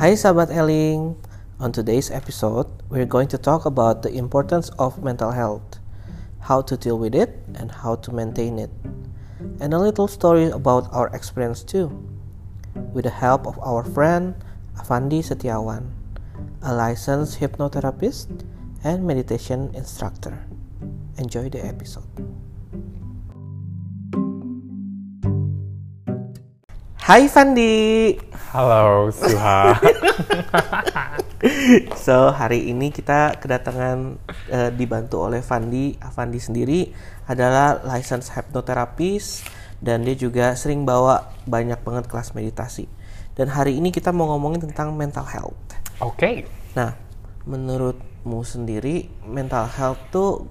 Hai sahabat Eling, on today's episode, we're going to talk about the importance of mental health, how to deal with it, and how to maintain it, and a little story about our experience too, with the help of our friend Avandi Setiawan, a licensed hypnotherapist and meditation instructor. Enjoy the episode. Hai Fandi. Halo Suha. So hari ini kita kedatangan eh, dibantu oleh Fandi. Avandi sendiri adalah licensed hypnotherapist dan dia juga sering bawa banyak banget kelas meditasi. Dan hari ini kita mau ngomongin tentang mental health. Oke. Nah, menurutmu sendiri mental health tuh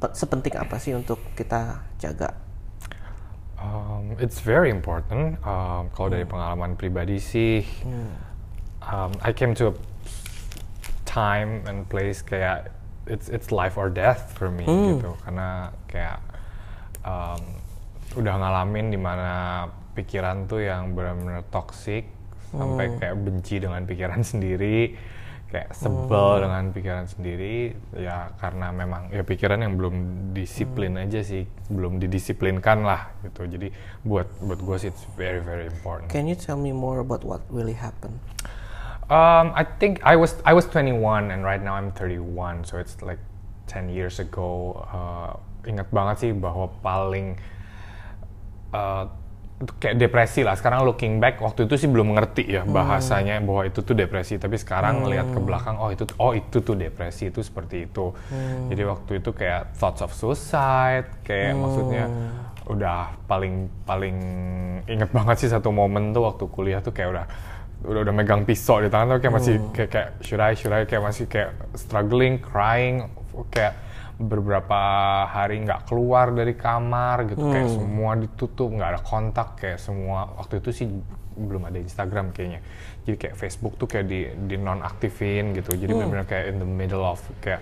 pe- sepenting apa sih untuk kita jaga? Um, it's very important. Um, kalau dari pengalaman pribadi sih, um, I came to a time and place kayak it's it's life or death for me gitu. Karena kayak um, udah ngalamin di mana pikiran tuh yang benar-benar toxic sampai kayak benci dengan pikiran sendiri kayak sebel dengan pikiran sendiri ya karena memang ya pikiran yang belum disiplin aja sih belum didisiplinkan lah gitu jadi buat buat gue sih it's very very important Can you tell me more about what really happened? Um, I think I was I was 21 and right now I'm 31, so it's like 10 years ago. Uh, ingat banget sih bahwa paling uh, kayak depresi lah. Sekarang looking back waktu itu sih belum ngerti ya bahasanya bahwa itu tuh depresi. Tapi sekarang ngelihat ke belakang, oh itu oh itu tuh depresi itu seperti itu. Jadi waktu itu kayak thoughts of suicide, kayak maksudnya udah paling paling inget banget sih satu momen tuh waktu kuliah tuh kayak udah udah udah megang pisau di tangan tuh kayak masih kayak kayak should I should I kayak masih kayak struggling crying kayak beberapa hari nggak keluar dari kamar gitu kayak semua ditutup nggak ada kontak kayak semua waktu itu sih belum ada Instagram kayaknya. Jadi kayak Facebook tuh kayak di di non aktifin gitu jadi benar-benar kayak in the middle of kayak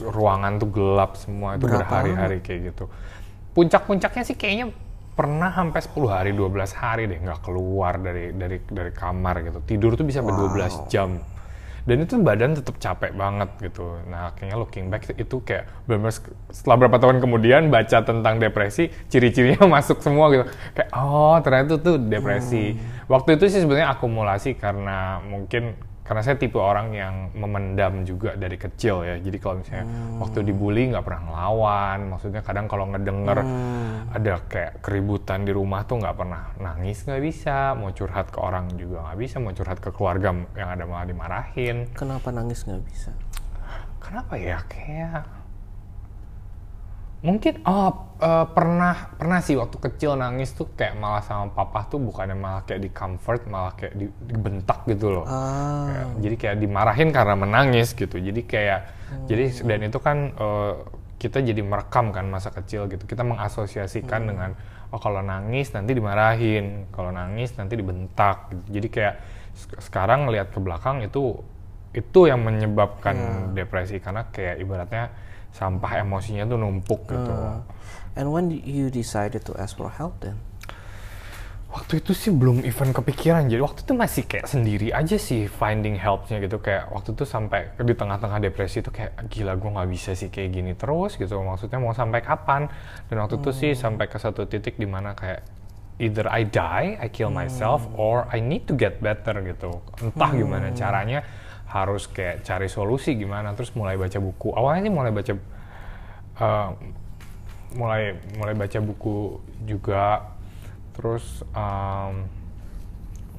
ruangan tuh gelap semua itu berhari-hari kayak gitu. Puncak-puncaknya sih kayaknya pernah sampai 10 hari 12 hari deh nggak keluar dari dari dari kamar gitu. Tidur tuh bisa sampai 12 jam dan itu badan tetap capek banget gitu. Nah kayaknya looking back itu kayak benar setelah berapa tahun kemudian baca tentang depresi ciri-cirinya masuk semua gitu. Kayak oh ternyata itu tuh depresi. Waktu itu sih sebenarnya akumulasi karena mungkin karena saya tipe orang yang memendam juga dari kecil ya. Jadi kalau misalnya waktu dibully nggak pernah ngelawan. Maksudnya kadang kalau ngedenger ada kayak keributan di rumah tuh nggak pernah nangis nggak bisa. Mau curhat ke orang juga nggak bisa. Mau curhat ke keluarga yang ada malah dimarahin. Kenapa nangis nggak bisa? kenapa ya? Kayak mungkin oh eh, pernah pernah sih waktu kecil nangis tuh kayak malah sama papa tuh bukannya malah kayak di comfort malah kayak di- dibentak gitu loh. Ah, Kayak- jadi kayak dimarahin karena menangis gitu. Jadi kayak jadi dan itu kan eh, kita jadi merekam kan masa kecil gitu. Kita mengasosiasikan dengan oh kalau nangis nanti dimarahin kalau nangis nanti dibentak gitu. jadi kayak sek- sekarang ngelihat ke belakang itu itu yang menyebabkan depresi karena kayak ibaratnya sampah emosinya tuh numpuk gitu. And when you decided to ask for help then? Waktu itu sih belum even kepikiran, jadi waktu itu masih kayak sendiri aja sih finding helpnya gitu. Kayak waktu itu sampai di tengah-tengah depresi itu kayak gila gue nggak bisa sih kayak gini terus gitu. Maksudnya mau sampai kapan? Dan waktu itu sih sampai ke satu titik di mana kayak either I die, I kill myself, or I need to get better gitu. Entah gimana caranya harus kayak cari solusi gimana terus mulai baca buku. Awalnya sih mulai baca eh, mulai mulai baca buku juga. Terus em,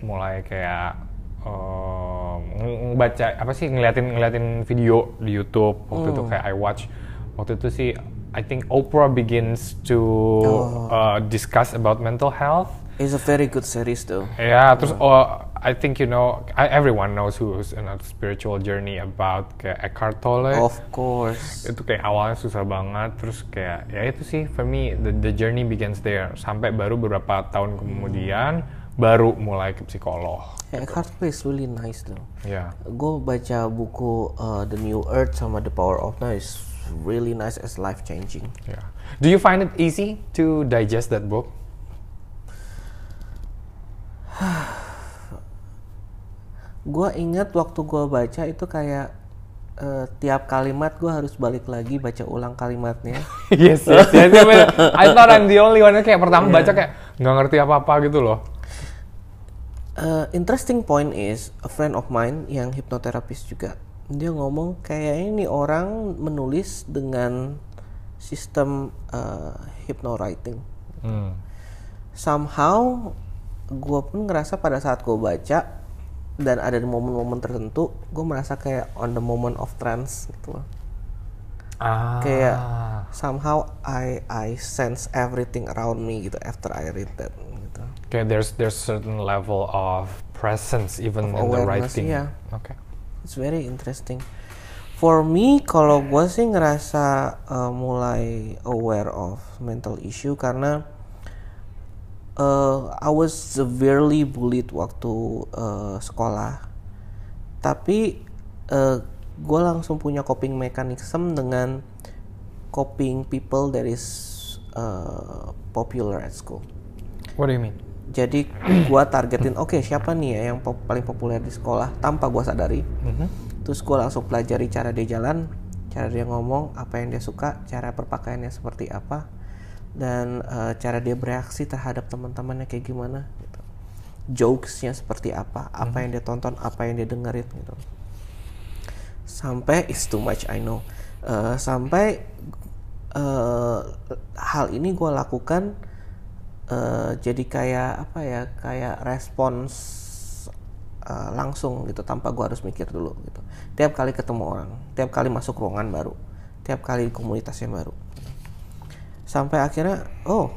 mulai kayak ng- ngebaca apa sih ngeliatin ngeliatin video di YouTube. Waktu itu kayak I watch. Waktu itu sih I think Oprah begins to uh, discuss about mental health. It's a very good series though. Ya, terus oh, I think you know, I, everyone knows who's in a spiritual journey about kayak Eckhart Tolle. Of course. Itu kayak awalnya susah banget, terus kayak ya itu sih for me the, the journey begins there. Sampai baru beberapa tahun kemudian baru mulai ke psikolog. Yeah, Eckhart Tolle is really nice though. Ya. Gue baca buku uh, The New Earth sama The Power of Now is really nice as life changing. ya. Do you find it easy to digest that book? gue ingat waktu gue baca itu kayak eh, tiap kalimat gue harus balik lagi baca ulang kalimatnya yes, yes, yes. yes. I thought I'm the only one. Kayak pertama baca kayak nggak ngerti apa-apa gitu loh. Uh, interesting point is a friend of mine yang hipnoterapis juga dia ngomong kayak ini orang menulis dengan sistem uh, hypnowriting Hmm. somehow gue pun ngerasa pada saat gue baca dan ada di momen-momen tertentu gue merasa kayak on the moment of trance gitu loh Ah. kayak somehow I I sense everything around me gitu after I read that gitu Kayak there's there's certain level of presence even Of in the writing. iya. Oke. It's very interesting. For me, kalau gue sih ngerasa uh, mulai aware of mental issue karena uh, I was severely bullied waktu uh, sekolah. Tapi uh, gue langsung punya coping mechanism dengan coping people that is uh, popular at school. What do you mean? Jadi gua targetin, oke siapa nih ya yang pop- paling populer di sekolah tanpa gua sadari. Terus gua langsung pelajari cara dia jalan, cara dia ngomong, apa yang dia suka, cara berpakaiannya seperti apa, dan eh, cara dia bereaksi terhadap teman-temannya kayak gimana. Gitu. Jokesnya seperti apa, apa yang dia tonton, apa yang dia dengerin gitu. Sampai it's too much I know. Eh, sampai eh, hal ini gua lakukan eh, jadi kayak apa ya kayak respons eh, langsung gitu tanpa gua harus mikir dulu gitu tiap kali ketemu orang tiap kali masuk ruangan baru tiap kali komunitas yang baru sampai akhirnya oh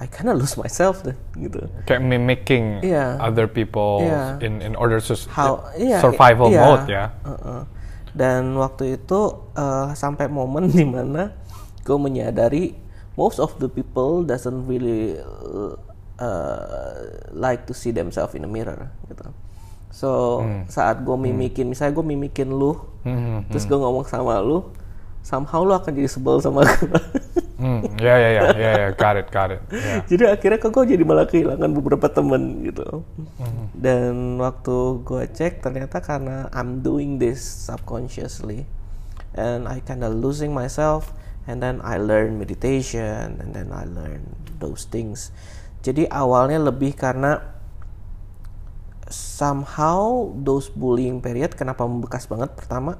I kinda lose myself deh gitu Kayak mimicking Iya. other people Iya. in in order to how iya, survival iya, mode ya. uh-uh. dan waktu itu uh, sampai momen di mana gue menyadari most of the people doesn't really uh, like to see themselves in a mirror gitu so saat gue mimikin misalnya gue mimikin lu Hmm, terus gue ngomong sama lu somehow lu akan jadi sebel sama gue Hmm, ya ya ya ya ya, got it, got it. Ya. jadi akhirnya kok gue jadi malah kehilangan beberapa temen gitu dan waktu gue cek ternyata karena I'm doing this subconsciously and I kinda losing myself and then I learn meditation and then I learn those things jadi awalnya lebih karena somehow those bullying period kenapa membekas banget pertama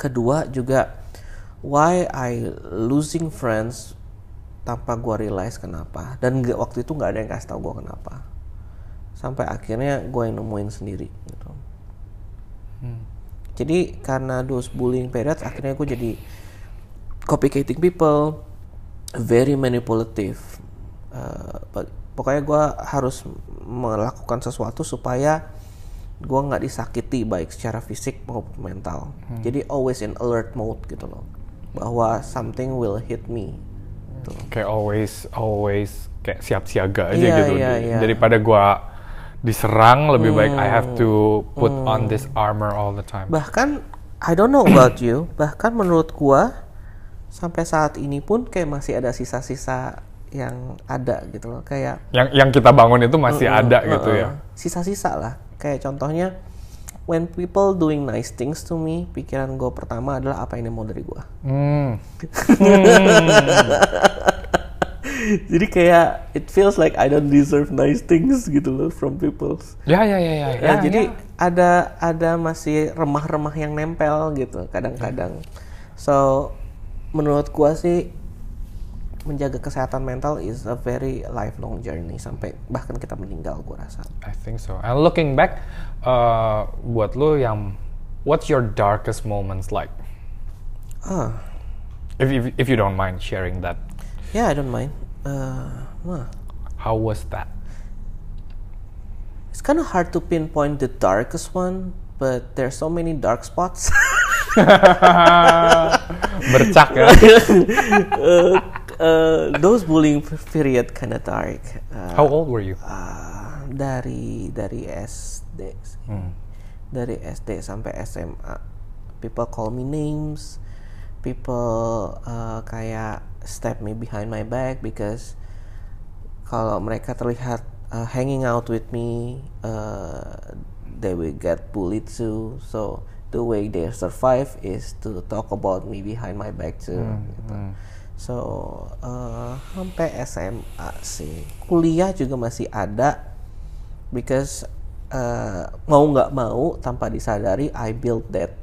kedua juga why I losing friends tanpa gua realize kenapa? Dan nggak- waktu itu nggak ada yang kasih tahu gua kenapa. Sampai akhirnya gua yang nemuin sendiri gitu. Jadi karena those bullying periods akhirnya gue jadi copycating people very manipulative Uh, pokoknya gua harus melakukan sesuatu supaya gua nggak disakiti baik secara fisik maupun mental. Jadi always in alert mode gitu loh bahwa something will hit me gitu. Kayak always always kayak siap siaga aja Iya, gitu. Di- iya. Daripada gua diserang lebih baik I have to Hmm. put on this armor all the time. bahkan I don't know about you bahkan menurut gua sampai saat ini pun kayak masih ada sisa-sisa yang ada gitu loh kayak Yang yang kita bangun itu masih ada gitu ya. Sisa-sisa lah kayak contohnya when people doing nice things to me pikiran gue pertama adalah apa yang dia mau dari gue Hmm. jadi kayak it feels like I don't deserve nice things gitu loh from people Ya ya ya ya. Ya, ya, jadi ya. ada ada masih remah-remah yang nempel gitu kadang-kadang so menurut gua sih menjaga kesehatan mental is a very lifelong journey sampai bahkan kita meninggal gua rasa I think so. And looking back, uh, buat lu yang what's your darkest moments like? ah If if, if you don't mind sharing that, ya I don't mind uh, wah. how was that? It's kind of hard to pinpoint the darkest one, but there's so many dark spots. Bercak ya. uh, uh, those bullying period kind of dark. Uh, How old were you? uh, dari dari SD, sih. dari SD sampai SMA, people call me names, people uh, kayak step me behind my back because kalau mereka terlihat uh, hanging out with me, uh, they will get bullied too so the way they survive is to talk about me behind my back too gitu. So uh, sampai SMA sih kuliah juga masih ada because uh, mau nggak mau tanpa disadari I build that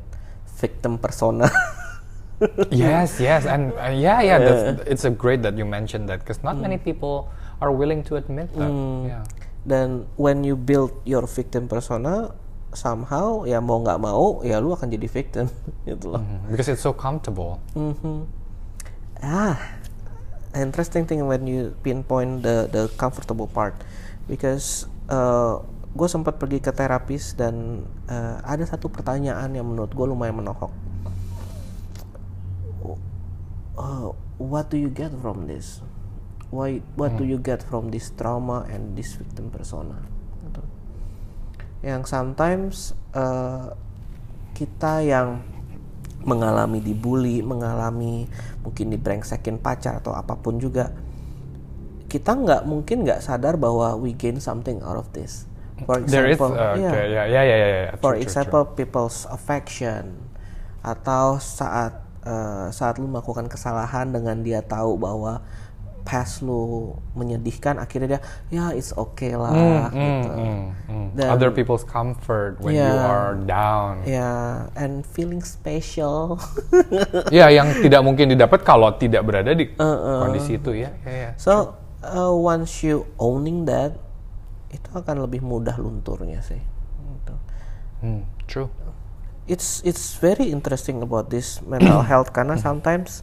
victim persona yes, yes, and uh, yeah, yeah. That's, it's a great that you mentioned that because not many people are willing to admit that. Yeah. dan when you build your victim persona somehow ya mau nggak mau ya lu akan jadi victim gitu loh Mhm. Because it's so comfortable. Ah interesting thing when you pinpoint the the comfortable part. Because uh, gue sempat pergi ke terapis dan uh, ada satu pertanyaan yang menurut gue lumayan menohok uh, what do you get from this? Why what do you get from this trauma and this victim persona? Gitu. yang sometimes uh, kita yang mengalami dibully, mengalami mungkin dibrengsekin pacar atau apa pun juga, kita nggak mungkin nggak sadar bahwa we gain something out of this. For There is, example, uh, yeah. okay, yeah, yeah, yeah. For True, true, example, people's affection atau saat uh, saat lu melakukan kesalahan dengan dia tahu bahwa past lu menyedihkan, akhirnya dia ya it's okay lah. Mm, gitu. mm, mm, mm. Dan- Other people's comfort when you Yeah. are down. Ya, and feeling special. Ya, yang tidak mungkin didapat kalau tidak berada di kondisi itu ya. ya, ya. So uh, once you owning that, itu akan lebih mudah lunturnya sih. Gitu. Hmm, true. It's it's very interesting about this mental health karena sometimes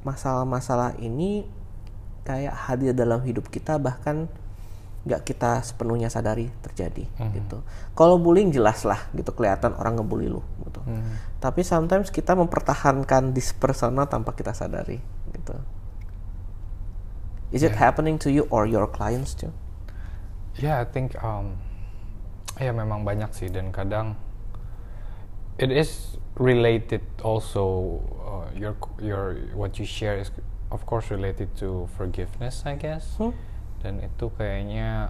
masalah-masalah ini kayak hadir dalam hidup kita bahkan nggak kita sepenuhnya sadari terjadi gitu. Kalau bullying jelas lah gitu kelihatan orang ngebully lu gitu. Tapi sometimes kita mempertahankan this persona tanpa kita sadari gitu. Is it happening to you or your clients too? Ya, I think um, ya memang banyak sih dan kadang it is related also uh, your your what you share is of course related to forgiveness I guess. Dan itu kayaknya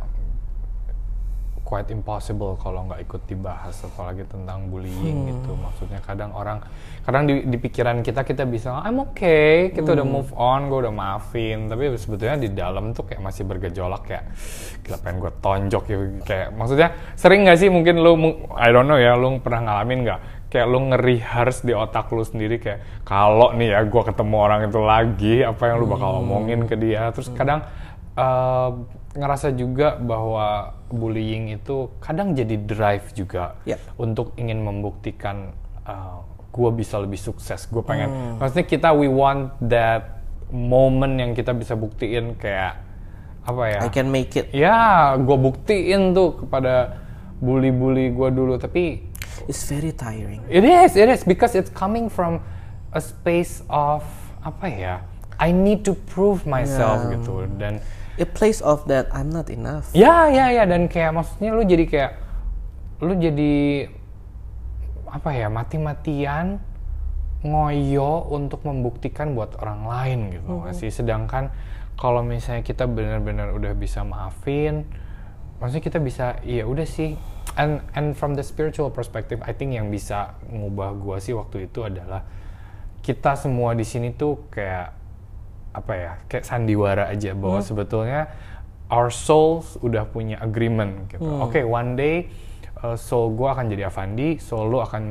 quite impossible kalau nggak ikut dibahas apalagi tentang bullying gitu. Maksudnya kadang orang kadang di, di pikiran kita kita bisa I'm okay. Kita udah move on gue udah maafin. Tapi sebetulnya di dalam tuh kayak masih bergejolak kayak gila pengen gue tonjok ya. Kayak maksudnya sering nggak sih mungkin lu I don't know ya lu pernah ngalamin nggak kayak lu nge-rehearse di otak lu sendiri kayak kalau nih ya gue ketemu orang itu lagi apa yang lu bakal omongin ke dia. Terus kadang eh, ngerasa juga bahwa bullying itu kadang jadi drive juga Ya. untuk ingin membuktikan gue bisa lebih sukses gue pengen. Maksudnya kita we want that moment yang kita bisa buktiin kayak apa ya? I can make it. ya gue buktiin tuh kepada bully-bully gue dulu tapi It's very tiring. It is, it is because it's coming from a space of apa ya? I need to prove myself Yeah. gitu dan A place of that I'm not enough. ya ya ya dan kayak maksudnya lu jadi kayak lu jadi apa ya mati-matian ngoyo untuk membuktikan buat orang lain gitu nggak sih sedangkan kalau misalnya kita benar-benar udah bisa maafin maksudnya kita bisa iya udah sih and and from the spiritual perspective I think yang bisa ngubah gua sih waktu itu adalah kita semua di sini tuh kayak apa ya kayak sandiwara aja bahwa sebetulnya our souls udah punya agreement gitu. Oke one day uh, soul gua akan jadi Avandi soul lu akan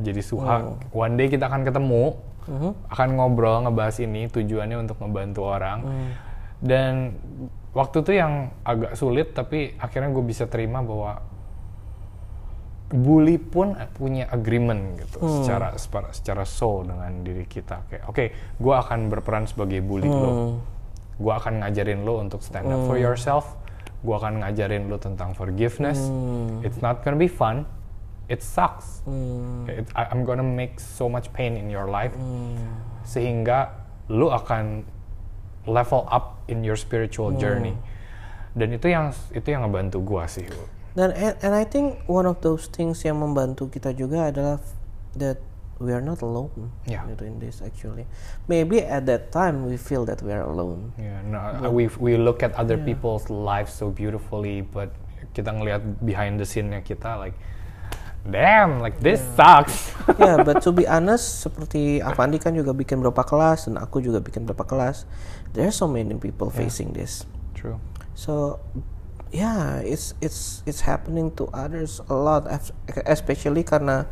jadi Suha. One day kita akan ketemu akan ngobrol ngebahas ini tujuannya untuk ngebantu orang. Dan waktu itu yang agak sulit tapi akhirnya gue bisa terima bahwa bully pun punya agreement gitu secara secara secara soul dengan diri kita. Kayak oke gue akan berperan sebagai bully lo. Gue akan ngajarin lo untuk stand up for yourself. Gue akan ngajarin lo tentang forgiveness. It's not gonna be fun. It sucks. Kayak it- I- I'm gonna make so much pain in your life. Sehingga lo akan level up in your spiritual journey. Dan itu yang itu yang ngebantu gue sih Dan and, and I think one of those things yang membantu kita juga adalah that we are not alone Yeah. gitu in this actually. Maybe at that time we feel that we are alone. Yeah, no, uh, we we look at other people's lives so beautifully, but kita ngelihat behind the scene-nya kita like damn like this sucks yeah, but to be honest, seperti Avandi kan juga bikin berapa kelas dan aku juga bikin berapa kelas. There are so many people facing this. true So, yeah, it's it's it's happening to others a lot, es- especially karena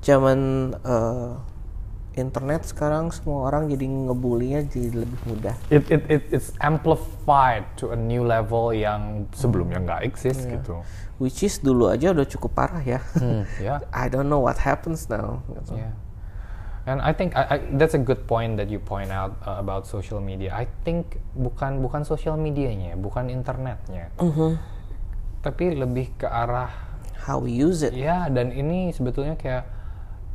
zaman eh, internet sekarang semua orang jadi ngebulinya jadi lebih mudah. it, it, it it's amplified to a new level yang sebelumnya nggak exist gitu Which is dulu aja udah cukup parah ya. ya I don't know what happens now. gitu. Yeah. And I think I, I, that's a good point that you point out uh, about social media. I think bukan bukan social medianya, bukan internetnya, tapi lebih ke arah How we use it. ya. Dan ini sebetulnya kayak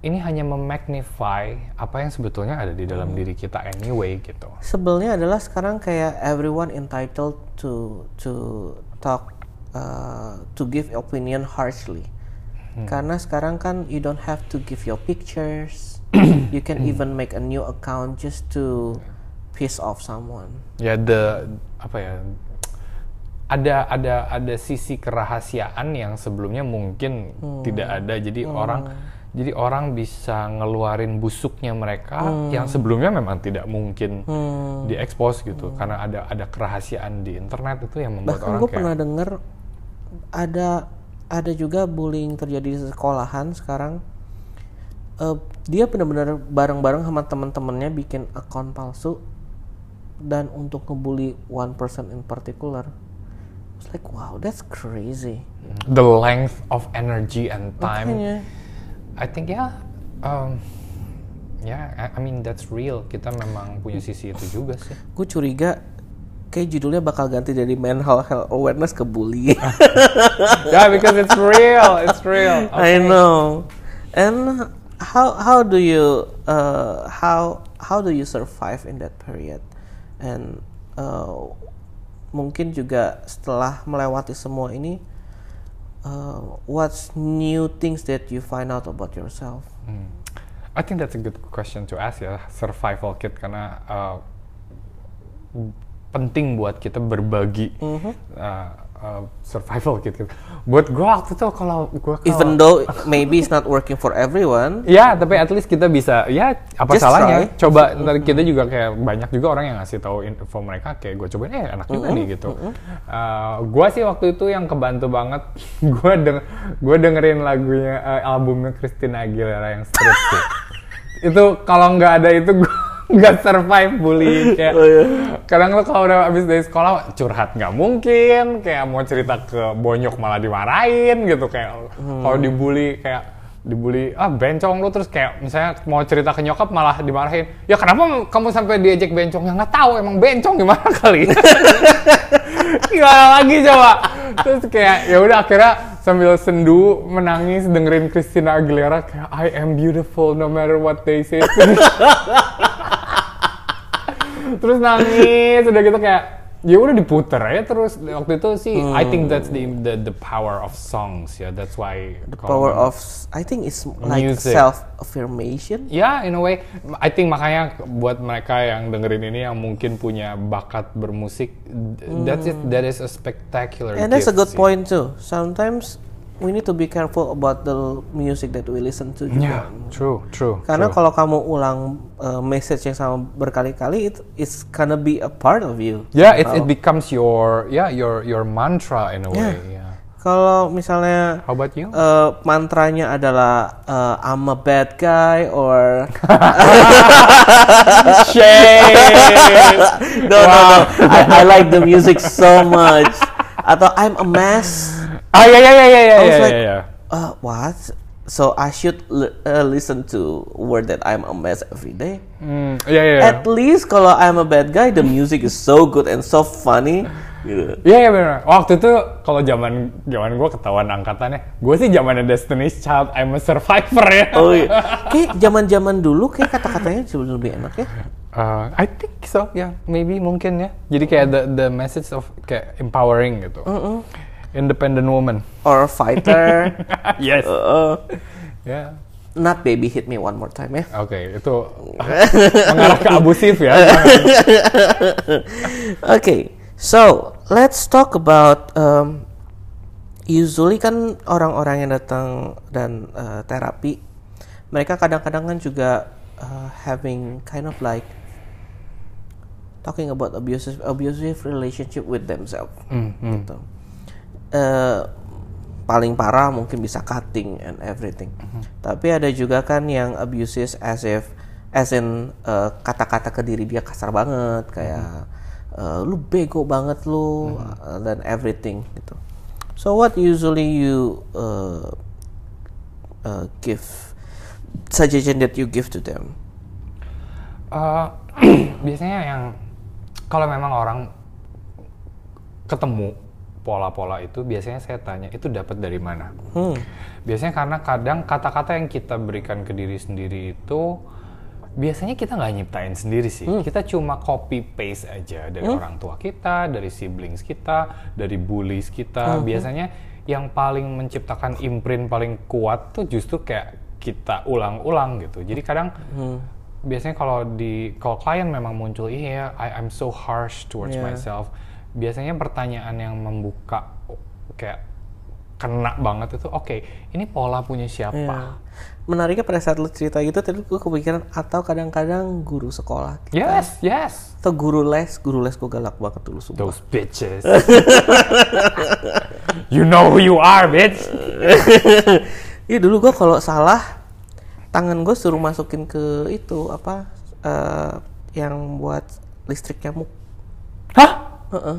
ini hanya memagnify apa yang sebetulnya ada di dalam diri kita anyway gitu. Sebelnya adalah sekarang kayak everyone entitled to to talk uh, to give opinion harshly. Karena sekarang kan you don't have to give your pictures. you can even make a new account just to piss off someone. Ya the apa ya? Ada ada ada sisi kerahasiaan yang sebelumnya mungkin tidak ada. Jadi orang jadi orang bisa ngeluarin busuknya mereka yang sebelumnya memang tidak mungkin diekspos gitu karena ada ada kerahasiaan di internet itu yang membuat Bahkan orang gue kayak pernah denger ada ada juga bullying terjadi di sekolahan sekarang. Eh, dia benar-benar bareng-bareng sama teman-temannya bikin akun palsu dan untuk ngebully one person in particular. It's like wow, that's crazy. the length of energy and time. Makanya. I think ya, um, ya, I, I mean that's real. Kita memang punya sisi itu juga sih. Gue curiga kayak judulnya bakal ganti dari mental health awareness ke bullying. yeah, because it's real. It's real. I Okay. know. And how how do you uh, how how do you survive in that period? And uh, mungkin juga setelah melewati semua ini, uh, what's new things that you find out about yourself? I think that's a good question to ask ya, survival kit karena uh, penting buat kita berbagi Mm-hmm. uh, uh, survival kit. gitu. Buat gue waktu itu kalau gue Even though maybe it's not working for everyone, Ya, tapi at least kita bisa ya apa Just salahnya? try. Coba ntar kita juga kayak banyak juga orang yang ngasih tahu info mereka kayak gue cobain eh enak juga nih gitu. Uh, gua sih waktu itu yang kebantu banget gue deng gue dengerin lagunya uh, albumnya Christina Aguilera yang Street sih. itu kalau nggak ada itu gue nggak survive bullying kayak kadang lo kalau udah habis dari sekolah curhat nggak mungkin kayak mau cerita ke bonyok malah dimarahin gitu kayak kalau dibully kayak dibully ah bencong lu terus kayak misalnya mau cerita ke nyokap malah dimarahin. Ya kenapa kamu sampai diejek bencong? Ya nggak tahu emang bencong gimana kali? Gimana lagi coba? Terus kayak ya udah akhirnya sambil sendu menangis dengerin Christina Aguilera kayak I am beautiful no matter what they say terus nangis udah gitu kayak ya udah diputer aja terus waktu itu sih I think that's the the the power of songs ya that's why the power of I think it's like Music. self affirmation. Ya, in a way, I think makanya buat mereka yang dengerin ini yang mungkin punya bakat bermusik, that's it, that is a spectacular. And that's a good sih. point too. Sometimes we need to be careful about the music that we listen to juga. Yeah, true, true. Karena true. kalau kamu ulang uh, message yang sama berkali-kali, it, it's gonna be a part of you. yeah, it, it becomes your yeah your your mantra in a way. Yeah. Kalau misalnya How about you? uh, mantranya adalah uh, I'm a bad guy or Shit. no no no I, I like the music so much atau I'm a mess Ah ya ya ya ya ya I was ya like, ya, ya. uh, what so I should li- uh, listen to word that I'm a mess every day Hmm, ya ya ya. at least kalau I'm a bad guy the music is so good and so funny gitu. Iya iya benar. Waktu itu kalau zaman zaman gue ketahuan angkatannya, gue sih zamannya Destiny's Child, I'm a Survivor ya. oh iya kayak zaman zaman dulu kayak kata-katanya jauh lebih enak ya Uh, I think so, ya, maybe mungkin ya. Jadi kayak the the message of kayak empowering gitu, independent woman. or fighter yes. uh, Ya. not baby hit me one more time ya Oke, itu mengarah ke abusif ya. okay, so let's talk about um, usually kan orang-orang yang datang dan uh, terapi mereka kadang-kadang kan juga uh, having kind of like talking about abusive abusive relationship with themselves Hmm, hmm. gitu. Eh, paling parah mungkin bisa cutting and everything. Tapi ada juga kan yang abuses as if as in eh, kata-kata ke diri dia kasar banget kayak eh, lu bego banget lu uh, dan everything gitu. So what usually you uh, uh, give suggestion that you give to them? Eh, biasanya yang kalau memang orang ketemu pola-pola itu biasanya saya tanya itu dapat dari mana? Hmm. biasanya karena kadang kata-kata yang kita berikan ke diri sendiri itu biasanya kita nggak nyiptain sendiri sih. Kita cuma copy paste aja dari orang tua kita dari siblings kita dari bullies kita. Biasanya yang paling menciptakan imprint paling kuat tuh justru kayak kita ulang-ulang gitu. Jadi kadang biasanya kalau di kalau klien memang muncul iya I, I'm so harsh towards Yeah. myself biasanya pertanyaan yang membuka kayak kena banget itu oke ini pola punya siapa Ya. Menariknya pada saat lu cerita gitu tadi gue kepikiran atau kadang-kadang guru sekolah kita, yes yes atau guru les, guru les gue galak banget dulu sumpah. those bitches you know who you are bitch Iya dulu gue kalau salah tangan gue suruh masukin ke itu apa eh, yang buat listrik nyamuk. hah Heeh.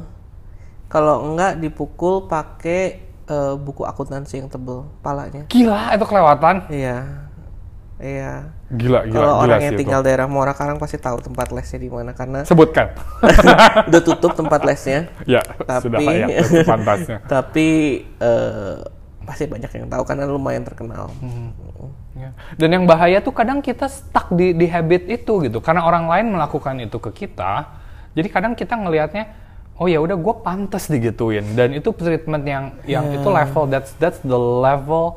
Kalau enggak dipukul pakai eh, buku akuntansi yang tebel palanya. gila itu kelewatan Iya. Iya. gila gila Kalau gila orang yang itu. tinggal daerah Muara Karang pasti tahu tempat lesnya di mana karena sebutkan udah tutup tempat lesnya. ya Tapi sudah ya itu pantasnya tapi eh, pasti banyak yang tahu karena lumayan terkenal. Ya. Dan yang bahaya tuh kadang kita stuck di, di habit itu gitu, karena orang lain melakukan itu ke kita. Jadi kadang kita ngelihatnya, oh ya udah gue pantas digituin, dan itu treatment yang yang itu level that's that's the level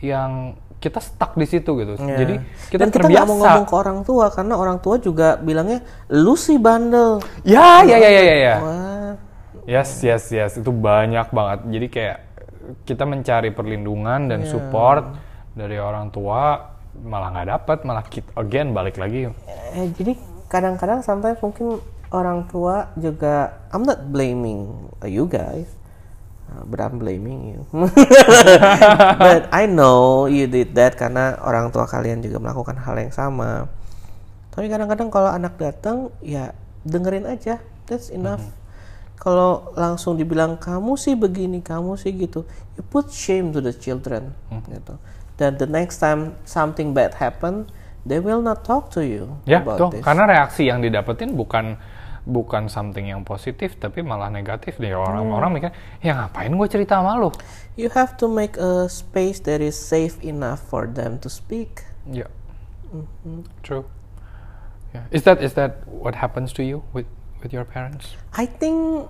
yang kita stuck di situ gitu. Ya. Jadi kita Dan kita terbiasa. nggak mau ngomong ke orang tua karena orang tua juga bilangnya lu sih bandel. Ya ya ya ya ya. ya. Yes, yes, yes. Itu banyak banget. Jadi kayak kita mencari perlindungan dan Iya. support dari orang tua malah nggak dapat, malah kita again balik lagi. eh, jadi kadang-kadang sometimes mungkin orang tua juga I'm not blaming you guys. uh, But I'm blaming you. But I know you did that karena orang tua kalian juga melakukan hal yang sama. Tapi kadang-kadang kalau anak datang ya dengerin aja. That's enough. Kalau langsung dibilang kamu sih begini, kamu sih gitu, you put shame to the children, gitu. Dan the next time something bad happen, they will not talk to you Ya, about tuh. this. Karena reaksi yang didapetin bukan bukan something yang positif, tapi malah negatif deh. Orang-orang mikir, ya ngapain gue cerita sama lu? You have to make a space that is safe enough for them to speak. Ya, Mm-hmm. true. Yeah. Is that is that what happens to you with with your parents? I think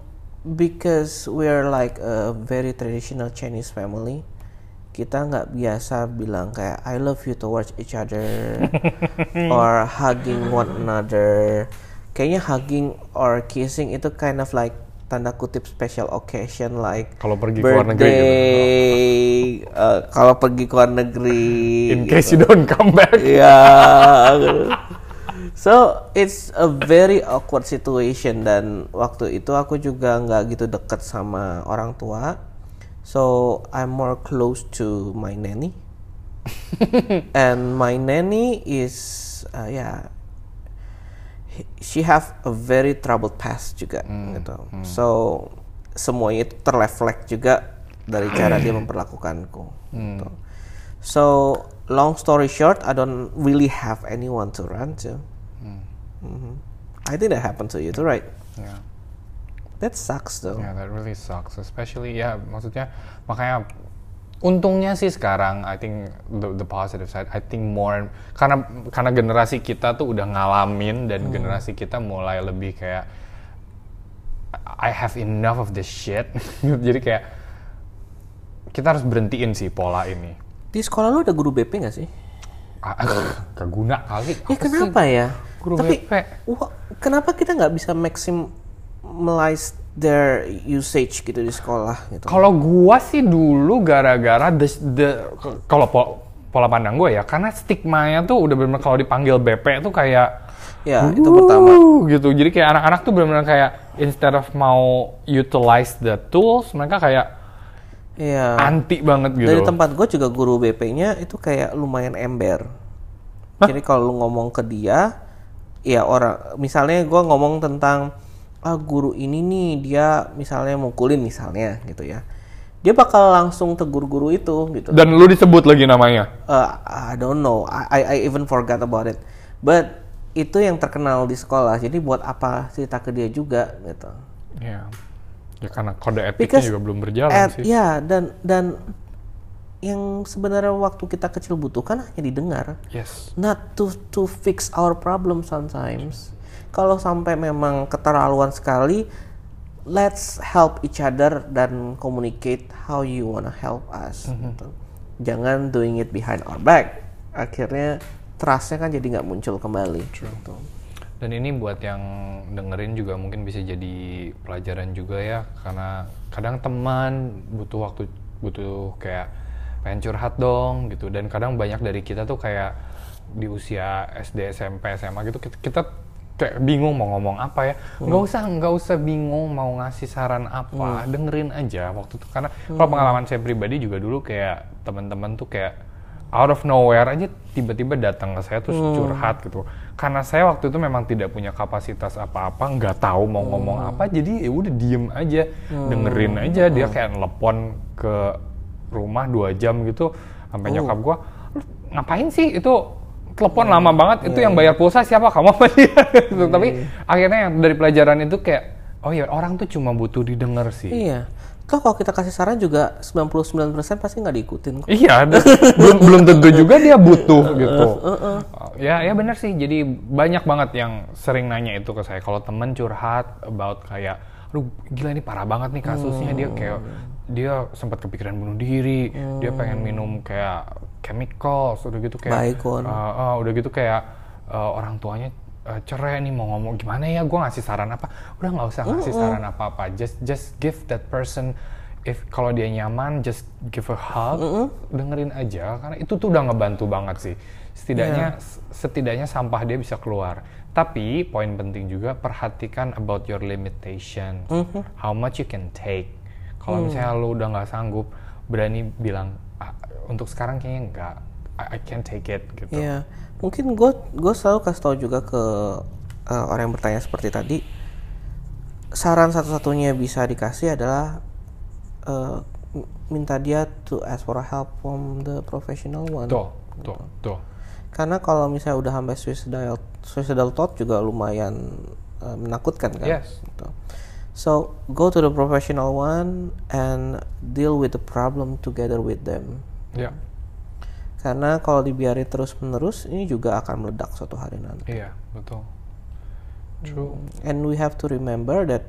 because we're like a very traditional Chinese family, kita nggak biasa bilang kayak I love you towards each other or hugging one another. Kayaknya hugging or kissing itu kind of like tanda kutip special occasion like Kalau pergi ke luar negeri gitu. uh, kalau pergi ke luar negeri. In gitu. case you don't come back. Ya. So it's a very awkward situation dan waktu itu aku juga nggak gitu deket sama orang tua. So I'm more close to my nanny. and my nanny is uh, ya he- she have a very troubled past juga gitu. So semuanya itu terreflect juga dari cara dia memperlakukanku. gitu. So long story short, I don't really have anyone to run to. Mhm. I think that happened to you too, right? Yeah. That sucks though. Yeah, that really sucks. Especially ya, maksudnya makanya untungnya sih sekarang I think the, the positive side I think more karena karena generasi kita tuh udah ngalamin dan generasi kita mulai lebih kayak I have enough of this shit. Jadi kayak kita harus berhentiin sih pola ini. Di sekolah lu ada guru BP nggak sih? Ah, Keguna kali. Ya Apa sih? kenapa ya? Guru Tapi BP. wah, kenapa kita nggak bisa maximize their usage gitu di sekolah gitu. Kalau gua sih dulu gara-gara the, the kalau po- pola pandang gue ya, karena stigmanya tuh udah bener kalau dipanggil BP tuh kayak Ya, itu pertama. Gitu. Jadi kayak anak-anak tuh benar-benar kayak instead of mau utilize the tools, mereka kayak Iya. anti banget gitu. Dari tempat gue juga guru BP-nya itu kayak lumayan ember. Jadi kalau lu ngomong ke dia, ya orang, misalnya gue ngomong tentang ah guru ini nih dia misalnya mukulin misalnya gitu ya, dia bakal langsung tegur guru itu gitu. Dan lu disebut lagi namanya. Uh, I don't know, I, I even forgot about it, but itu yang terkenal di sekolah. Jadi buat apa cerita ke dia juga gitu. Ya. Ya karena kode etiknya Because juga belum berjalan at- sih. Ya dan dan yang sebenarnya waktu kita kecil butuhkan hanya didengar. Yes. not to to fix our problem sometimes. Kalau sampai memang keterlaluan sekali, let's help each other dan communicate how you wanna help us. gitu. Jangan doing it behind our back. Akhirnya trustnya kan jadi nggak muncul kembali. Gitu. Dan ini buat yang dengerin juga mungkin bisa jadi pelajaran juga ya, karena kadang teman butuh waktu, butuh kayak pengen curhat dong gitu. Dan kadang banyak dari kita tuh kayak di usia SD, SMP, SMA gitu, kita, kita kayak bingung mau ngomong apa ya. Nggak usah, nggak usah bingung mau ngasih saran apa, dengerin aja waktu itu. Karena kalau pengalaman saya pribadi juga dulu kayak teman-teman tuh kayak out of nowhere aja tiba-tiba datang ke saya terus curhat gitu. Karena saya waktu itu memang tidak punya kapasitas apa-apa nggak tahu mau ngomong apa jadi ya udah diem aja dengerin aja. Dia kayak telepon ke rumah dua jam gitu sampai nyokap gua "Lu ngapain sih? Itu telepon lama banget itu yang bayar pulsa siapa kamu apa dia gitu. tapi akhirnya yang dari pelajaran itu kayak oh ya orang tuh cuma butuh didengar sih Iya. Toh kalau kita kasih saran juga 99% pasti nggak diikutin kok. Iya, belum belum tentu juga dia butuh gitu. Ya, ya benar sih. Jadi banyak banget yang sering nanya itu ke saya. Kalau temen curhat about kayak, aduh gila ini parah banget nih kasusnya. Dia kayak dia sempat kepikiran bunuh diri. Dia pengen minum kayak chemicals, udah gitu kayak. Uh, uh, udah gitu kayak uh, orang tuanya uh, cerai nih mau ngomong gimana ya gue ngasih saran apa? Udah nggak usah ngasih saran apa apa just just give that person if kalau dia nyaman just give a hug dengerin aja karena itu tuh udah ngebantu banget sih. Setidaknya setidaknya sampah dia bisa keluar. Tapi poin penting juga perhatikan about your limitation how much you can take. Kalau misalnya lu udah nggak sanggup berani bilang "Ah, untuk sekarang kayaknya nggak I, I can't take it gitu Iya, mungkin gue gue selalu kasih tahu juga ke uh, orang yang bertanya seperti tadi. Saran satu-satunya bisa dikasih adalah uh, minta dia to ask for help from the professional one. tuh tuh tuh Karena kalau misalnya udah sampai suicidal suicidal thought juga lumayan uh, menakutkan kan. Yes. Gitu. So go to the professional one and deal with the problem together with them. ya Karena kalau dibiarin terus menerus ini juga akan meledak suatu hari nanti. iya betul true And we have to remember that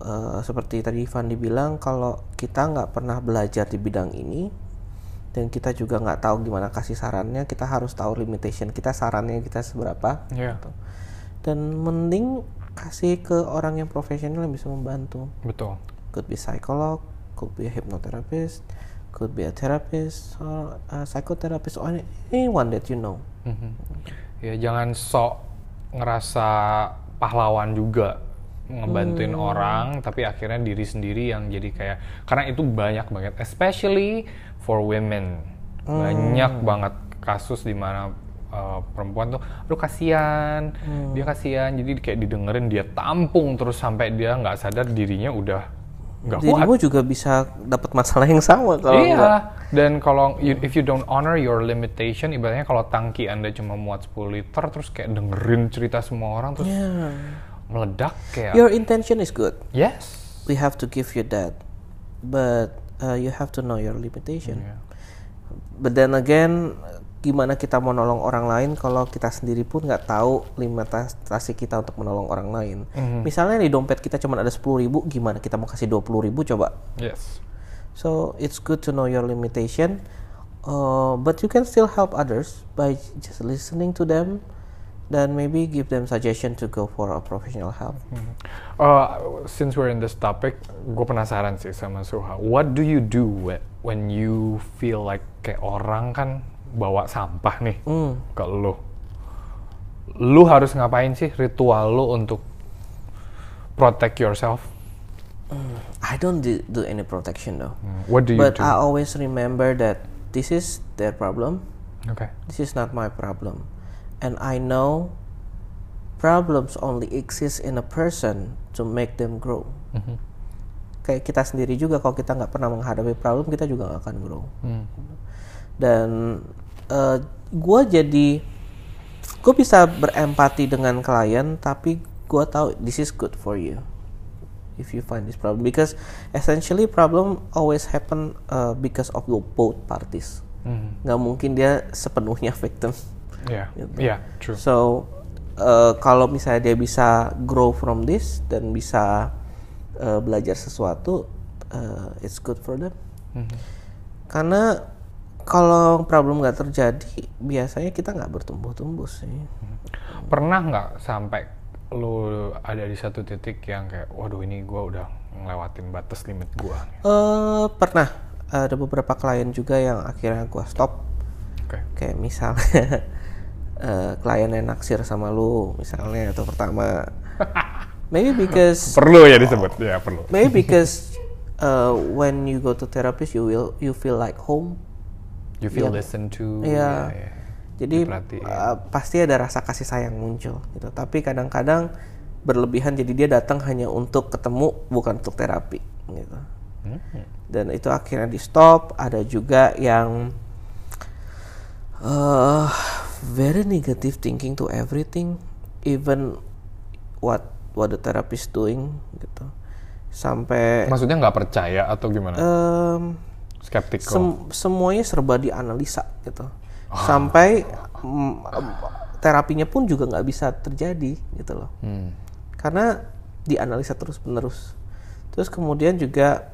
uh, seperti tadi Ivan dibilang kalau kita nggak pernah belajar di bidang ini dan kita juga nggak tahu gimana kasih sarannya, kita harus tahu limitation kita sarannya kita seberapa. ya Dan mending kasih ke orang yang profesional yang bisa membantu. betul Could be psycholog, could be a hypnotherapist, could be a therapist or a psychotherapist or any- anyone that you know. Mhm. ya jangan sok ngerasa pahlawan juga ngebantuin orang tapi akhirnya diri sendiri yang jadi kayak karena itu banyak banget especially for women banyak banget kasus di mana uh, perempuan tuh aduh kasihan dia kasihan jadi kayak didengerin dia tampung terus sampai dia nggak sadar dirinya udah nggak kuat Dirimu juga bisa dapat masalah yang sama kalau iya, nggak. dan kalau you- if you don't honor your limitation, ibaratnya kalau tangki Anda cuma muat 10 liter, terus kayak dengerin cerita semua orang, terus Yeah. meledak kayak, Your intention is good. yes. We have to give you that, but uh, you have to know your limitation. Iya. But then again, gimana kita mau nolong orang lain kalau kita sendiri pun nggak tahu limitasi kita untuk menolong orang lain. Mhm. Misalnya di dompet kita cuma ada 10.000 ribu, gimana kita mau kasih 20.000 ribu coba? Yes. So it's good to know your limitation, uh, but you can still help others by just listening to them, then maybe give them suggestion to go for a professional help. Uh, since we're in this topic, gue penasaran sih sama Suha. What do you do whe- when you feel like kayak orang kan bawa sampah nih Hmm. ke lu? Lu harus ngapain sih ritual lu untuk protect yourself? I don't do, do any protection though. What do you but do? I always remember that this is their problem. okay. This is not my problem. And I know problems only exist in a person to make them grow. Mhm. Kayak kita sendiri juga kalau kita nggak pernah menghadapi problem kita juga nggak akan grow. Hmm. Dan gue jadi gue bisa berempati dengan klien tapi gue tahu this is good for you if you find this problem because essentially problem always happen uh, because of the both parties Hmm. nggak mungkin dia sepenuhnya victim Yeah. Gitu. Yeah. True. so uh, kalau misalnya dia bisa grow from this dan bisa uh, belajar sesuatu uh, it's good for them Mhm. karena kalau problem nggak terjadi biasanya kita nggak bertumbuh-tumbuh sih Pernah nggak sampai lu ada di satu titik yang kayak, waduh ini gue udah ngelewatin batas limit gue. eh pernah ada beberapa klien juga yang akhirnya gua stop Oke. kayak misalnya klien yang naksir sama lu misalnya atau pertama maybe because Perlu ya disebut, ya perlu. maybe because uh, when you go to therapist you will you feel like home You feel Iya. listened to. Iya. ya, ya. jadi uh, pasti ada rasa kasih sayang muncul gitu tapi kadang-kadang berlebihan jadi dia datang hanya untuk ketemu bukan untuk terapi gitu Hmm. dan itu akhirnya di stop ada juga yang uh, very negative thinking to everything even what what the therapist doing gitu sampai Maksudnya nggak percaya atau gimana? em, Skeptical. sem- semuanya serba dianalisa gitu sampai mm, terapinya pun juga nggak bisa terjadi gitu loh Hmm. karena dianalisa terus menerus terus kemudian juga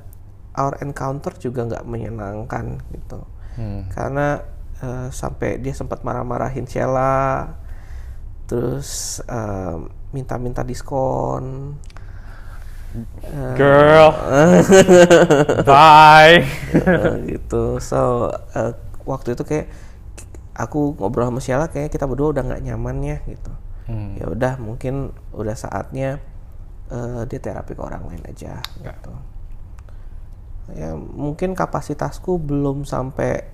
our encounter juga nggak menyenangkan gitu Hmm. karena eh, sampai dia sempat marah-marahin Sheila terus em, minta-minta diskon Eh, Girl. Bye. eh, gitu so eh, waktu itu kayak aku ngobrol sama Sheila kayak kita berdua udah nggak nyaman ya gitu Hmm. ya udah mungkin udah saatnya eh, dia terapi ke orang lain aja gitu ya mungkin kapasitasku belum sampai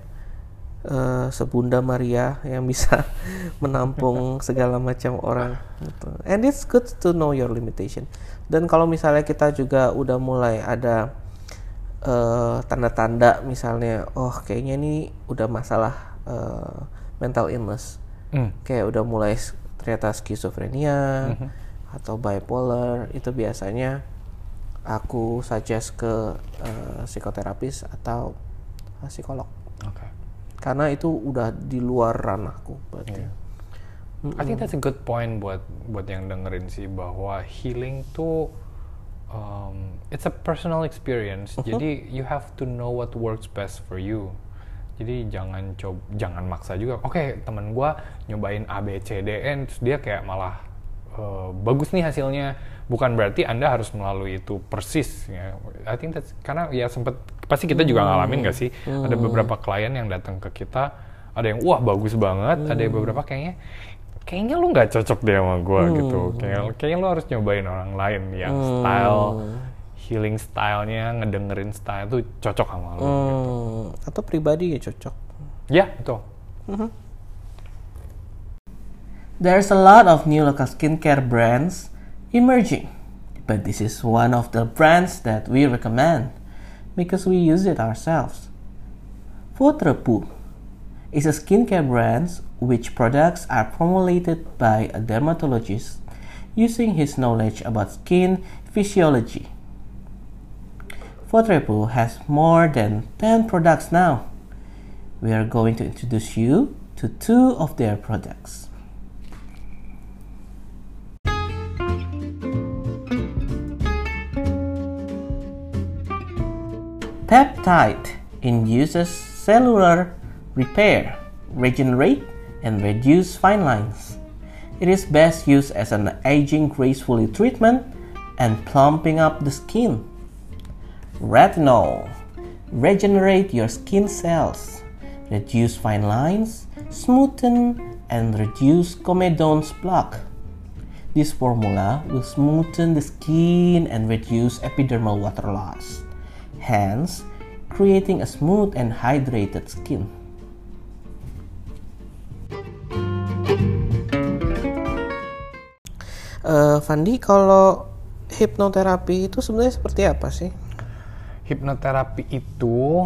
eh, sebunda Maria yang bisa menampung segala macam orang gitu. and it's good to know your limitation dan kalau misalnya kita juga udah mulai ada eh, tanda-tanda misalnya oh kayaknya ini udah masalah eh, mental illness Hmm. kayak udah mulai ternyata skizofrenia atau bipolar itu biasanya aku suggest ke eh, psikoterapis atau psikolog Oke. Karena itu udah di luar ranahku berarti Iya. I think that's a good point buat buat yang dengerin sih bahwa healing tuh um, it's a personal experience. Jadi you have to know what works best for you. Jadi jangan coba jangan maksa juga. Oke, teman gua nyobain A B C D N terus dia kayak malah uh, bagus nih hasilnya. Bukan berarti Anda harus melalui itu persis ya. I think that's karena ya sempet pasti kita juga ngalamin gak sih? Ada beberapa klien yang datang ke kita ada yang wah bagus banget, ada yang beberapa kayaknya kayaknya lu nggak cocok deh sama gue gitu. Kayak kayaknya lu harus nyobain orang lain yang style healing stylenya ngedengerin style tuh cocok sama lu Hmm, atau pribadi ya cocok. Ya betul. There's a lot of new local skincare brands emerging, but this is one of the brands that we recommend because we use it ourselves. Fotrepu is a skincare brand which products are formulated by a dermatologist using his knowledge about skin physiology. Fotrepu has more than 10 products now. We are going to introduce you to two of their products. Peptide induces cellular repair, regenerate, and reduce fine lines. It is best used as an aging gracefully treatment and plumping up the skin. Retinol regenerate your skin cells, reduce fine lines, smoothen and reduce comedone's plaque. This formula will smoothen the skin and reduce epidermal water loss, hence creating a smooth and hydrated skin. Uh, Fandi, kalau hipnoterapi itu sebenarnya seperti apa sih? Hipnoterapi itu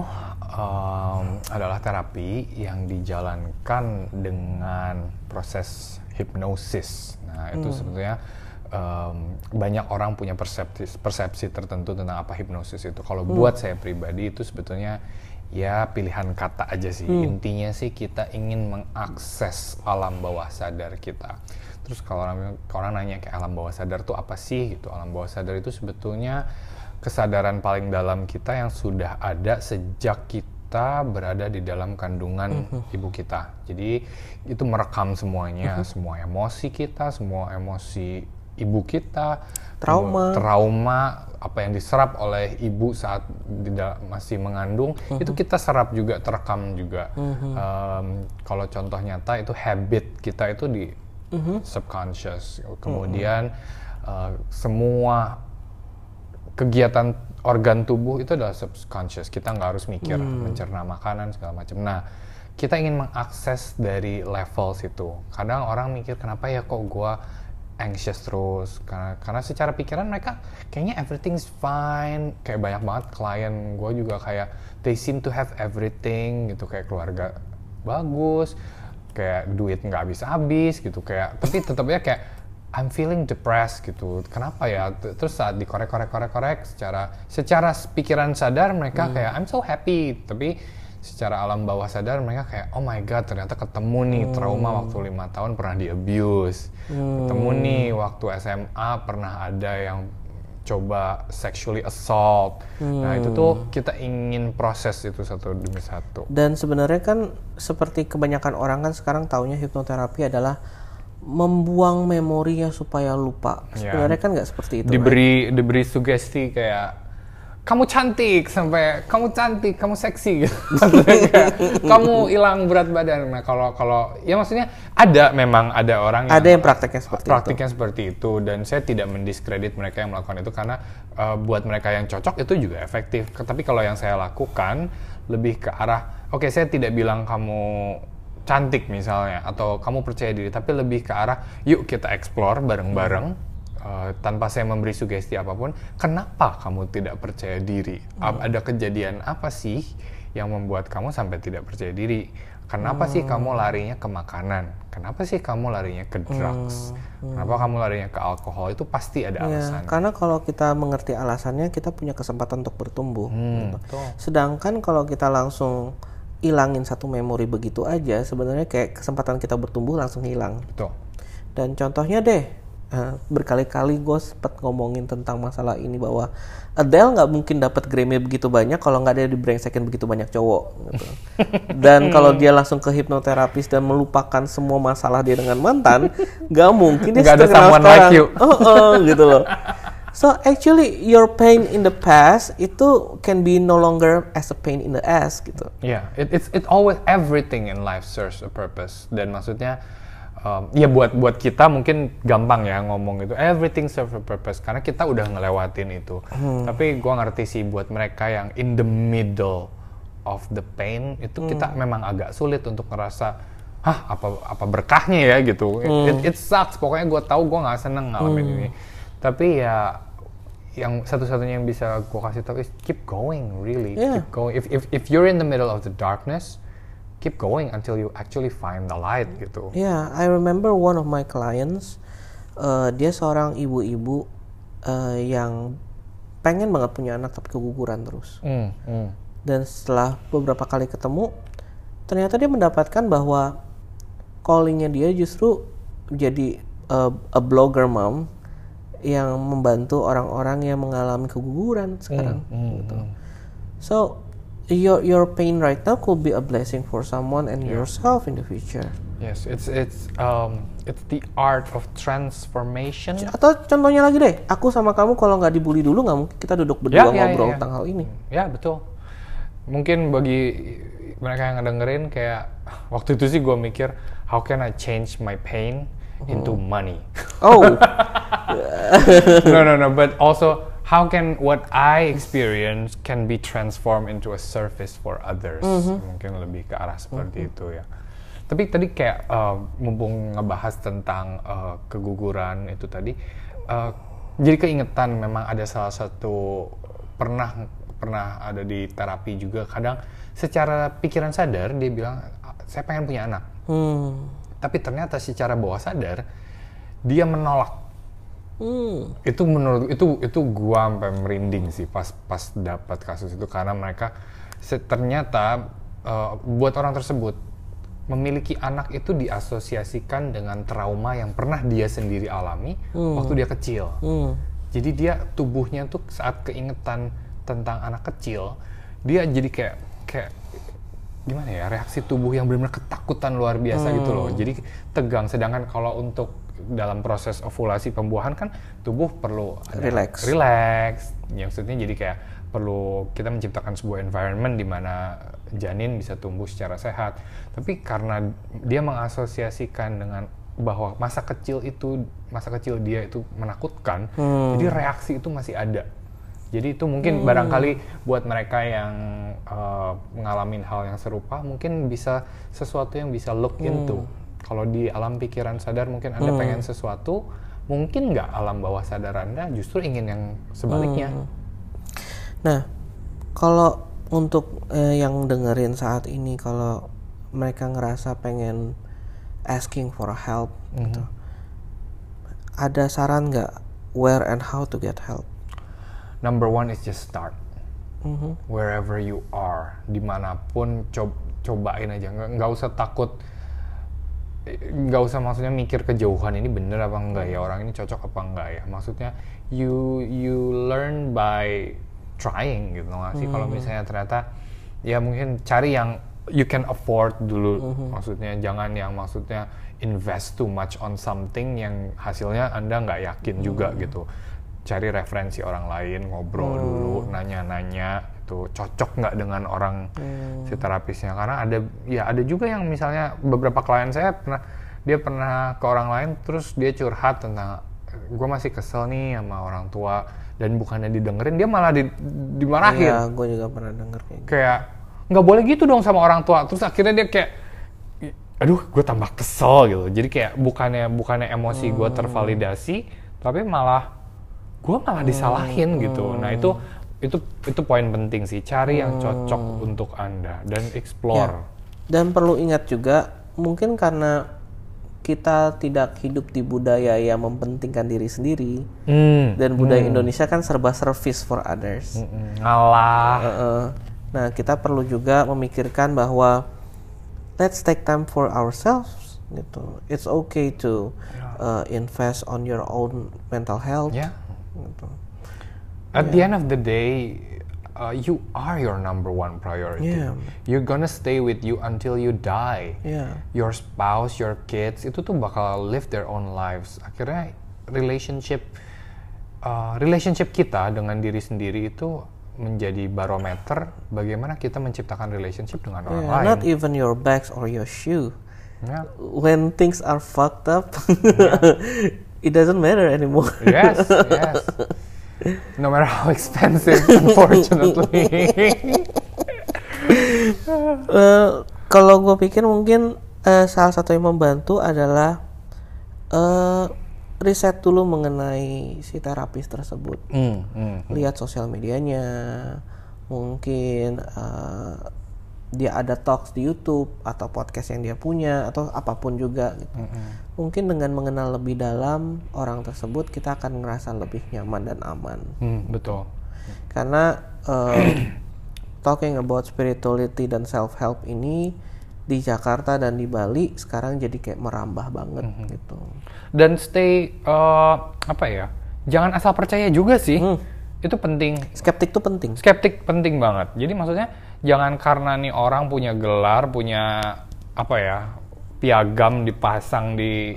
um, adalah terapi yang dijalankan dengan proses hipnosis. Nah, itu hmm. sebetulnya um, banyak orang punya persepsi persepsi tertentu tentang apa hipnosis itu. Kalau hmm. buat saya pribadi itu sebetulnya ya pilihan kata aja sih. Hmm. Intinya sih kita ingin mengakses alam bawah sadar kita. Terus kalau orang orang nanya kayak alam bawah sadar tuh apa sih gitu. Alam bawah sadar itu sebetulnya kesadaran paling dalam kita yang sudah ada sejak kita berada di dalam kandungan uh-huh. ibu kita. Jadi itu merekam semuanya, uh-huh. semua emosi kita, semua emosi ibu kita, trauma, trauma apa yang diserap oleh ibu saat tidak masih mengandung uh-huh. itu kita serap juga, terekam juga. Uh-huh. Um, kalau contoh nyata itu habit kita itu di uh-huh. subconscious. Kemudian uh-huh. uh, semua kegiatan organ tubuh itu adalah subconscious. Kita nggak harus mikir hmm. mencerna makanan segala macam. Nah, kita ingin mengakses dari level situ. Kadang orang mikir kenapa ya kok gue anxious terus karena karena secara pikiran mereka kayaknya everything's fine kayak banyak banget klien gue juga kayak they seem to have everything gitu kayak keluarga bagus kayak duit nggak habis habis gitu kayak tapi tetapnya kayak I'm feeling depressed gitu. Kenapa ya? Terus saat dikorek-korek-korek-korek secara secara pikiran sadar mereka hmm. kayak I'm so happy, tapi secara alam bawah sadar mereka kayak oh my god ternyata ketemu nih hmm. trauma waktu lima tahun pernah di abuse, hmm. ketemu nih waktu SMA pernah ada yang coba sexually assault. Hmm. Nah itu tuh hmm. kita ingin proses itu satu demi satu. Dan sebenarnya kan seperti kebanyakan orang kan sekarang taunya hipnoterapi adalah membuang memorinya supaya lupa. Ya. Sebenarnya ya. kan nggak seperti itu. Diberi kan? diberi sugesti kayak kamu cantik sampai kamu cantik, kamu seksi gitu. kamu hilang berat badan. Nah, kalau kalau ya maksudnya ada memang ada orang yang ada yang prakteknya seperti praktiknya itu. seperti itu dan saya tidak mendiskredit mereka yang melakukan itu karena uh, buat mereka yang cocok itu juga efektif. Tapi kalau yang saya lakukan lebih ke arah oke okay, saya tidak bilang kamu cantik misalnya atau kamu percaya diri tapi lebih ke arah yuk kita explore bareng-bareng uh, tanpa saya memberi sugesti apa pun kenapa kamu tidak percaya diri hmm. ada kejadian apa sih yang membuat kamu sampai tidak percaya diri kenapa hmm. sih kamu larinya ke makanan kenapa sih kamu larinya ke drugs hmm. Hmm. kenapa kamu larinya ke alkohol itu pasti ada ya, alasan karena kalau kita mengerti alasannya kita punya kesempatan untuk bertumbuh hmm, gitu. sedangkan kalau kita langsung hilangin satu memori begitu aja sebenarnya kayak kesempatan kita bertumbuh langsung hilang. Betul. Dan contohnya deh uh, berkali-kali gue sempat ngomongin tentang masalah ini bahwa Adele nggak mungkin dapat Grammy begitu banyak kalau nggak ada di brengsekin begitu banyak cowok. Gitu. Dan kalau dia langsung ke hipnoterapis dan melupakan semua masalah dia dengan mantan, nggak mungkin dia gak ada someone like you. Oh, oh, gitu loh. So actually your pain in the past itu can be no longer as a pain in the ass gitu. Yeah, it, it's it always everything in life serves a purpose dan maksudnya um, ya buat buat kita mungkin gampang ya ngomong itu everything serves a purpose karena kita udah ngelewatin itu. Hmm. Tapi gua ngerti sih buat mereka yang in the middle of the pain itu hmm. kita memang agak sulit untuk ngerasa hah apa apa berkahnya ya gitu. Hmm. It, it sucks pokoknya gue tahu gue nggak seneng ngalamin hmm. ini. Tapi ya yang satu-satunya yang bisa gue kasih tahu is keep going really yeah. keep going if if if you're in the middle of the darkness keep going until you actually find the light gitu yeah I remember one of my clients uh, dia seorang ibu-ibu uh, yang pengen banget punya anak tapi keguguran terus mm, mm. dan setelah beberapa kali ketemu ternyata dia mendapatkan bahwa callingnya dia justru jadi uh, a blogger mom yang membantu orang-orang yang mengalami keguguran sekarang mm, mm, gitu. Mm. So your your pain right now could be a blessing for someone and yeah. yourself in the future. Yes, it's it's um it's the art of transformation. Atau contohnya lagi deh, aku sama kamu kalau nggak dibully dulu nggak mungkin kita duduk berdua ya, ngobrol ya, ya. tentang hal ini. Ya betul. Mungkin bagi mereka yang ngedengerin kayak waktu itu sih gue mikir how can I change my pain into money. Oh, no no no, but also how can what I experience can be transformed into a service for others. Mungkin lebih ke arah seperti itu ya. Tapi tadi kayak uh, mumpung ngebahas tentang uh, keguguran itu tadi, uh, jadi keingetan memang ada salah satu pernah pernah ada di terapi juga. Kadang secara pikiran sadar dia bilang saya pengen punya anak, hmm, tapi ternyata secara bawah sadar dia menolak hmm, itu menurut itu itu gua sampai merinding sih pas pas dapat kasus itu karena mereka ternyata uh, buat orang tersebut memiliki anak itu diasosiasikan dengan trauma yang pernah dia sendiri alami waktu dia kecil. hmm. Jadi dia tubuhnya tuh saat keingetan tentang anak kecil, dia jadi kayak kayak gimana ya reaksi tubuh yang benar-benar ketakutan luar biasa gitu loh. Jadi tegang. Sedangkan kalau untuk dalam proses ovulasi pembuahan kan tubuh perlu Relax. relax. Ya, maksudnya jadi kayak perlu kita menciptakan sebuah environment di mana janin bisa tumbuh secara sehat. Tapi karena dia mengasosiasikan dengan bahwa masa kecil itu masa kecil dia itu menakutkan, jadi reaksi itu masih ada. Jadi itu mungkin barangkali buat mereka yang uh, ngalamin hal yang serupa mungkin bisa sesuatu yang bisa look into. Kalau di alam pikiran sadar mungkin Anda pengen sesuatu, mungkin nggak alam bawah sadar Anda justru ingin yang sebaliknya. Nah, kalau untuk eh, yang dengerin saat ini, kalau mereka ngerasa pengen asking for help, gitu, ada saran nggak where and how to get help? Number one is just start. Mhm. Wherever you are, di mana pun cob- cobain aja, nggak nggak usah takut, nggak usah maksudnya mikir kejauhan ini bener apa enggak ya orang ini cocok apa enggak ya. Maksudnya you you learn by trying gitu nggak sih. Kalau misalnya ternyata ya mungkin cari yang you can afford dulu. Maksudnya jangan yang maksudnya invest too much on something yang hasilnya anda nggak yakin juga gitu cari referensi orang lain, ngobrol dulu, nanya-nanya itu cocok nggak dengan orang si terapisnya. Karena ada ya ada juga yang misalnya beberapa klien saya pernah dia pernah ke orang lain terus dia curhat tentang gue masih kesel nih sama orang tua dan bukannya didengerin dia malah di, dimarahin. Iya, gue juga pernah denger kayak gitu. kayak nggak boleh gitu dong sama orang tua. Terus akhirnya dia kayak aduh gue tambah kesel gitu. Jadi kayak bukannya bukannya emosi gue tervalidasi tapi malah gue malah disalahin gitu. Nah itu itu itu poin penting sih cari yang cocok untuk anda dan explore Dan perlu ingat juga, mungkin karena kita tidak hidup di budaya yang mempentingkan diri sendiri, Hmm, dan budaya Indonesia kan serba service for others. mm, ngalah Heeh. Nah, kita perlu juga memikirkan bahwa let's take time for ourselves gitu. It's okay to uh, invest on your own mental health. ya gitu. At the end of the day, uh, you are your number one priority. Yeah. You're gonna stay with you until you die. Yeah. Your spouse, your kids, itu tuh bakal live their own lives. Akhirnya relationship, uh, relationship kita dengan diri sendiri itu menjadi barometer bagaimana kita menciptakan relationship dengan orang Yeah, lain. not even your bags or your shoe. Ya. When things are fucked up, it doesn't matter anymore. Yes, yes. No matter how expensive, unfortunately. Eh, kalau gue pikir mungkin eh, salah satu yang membantu adalah eh, riset dulu mengenai si terapis tersebut. Hmm, hmm. Lihat sosial medianya, mungkin eh, dia ada talks di YouTube atau podcast yang dia punya atau apa pun juga. Gitu. Mungkin dengan mengenal lebih dalam orang tersebut kita akan ngerasa lebih nyaman dan aman. Hmm, betul. Karena eh, talking about spirituality dan self help ini di Jakarta dan di Bali sekarang jadi kayak merambah banget gitu. Dan stay uh, apa ya? Jangan asal percaya juga sih. Itu penting. Skeptik tuh penting. Skeptik penting banget. Jadi maksudnya jangan karena nih orang punya gelar, punya apa ya? piagam dipasang di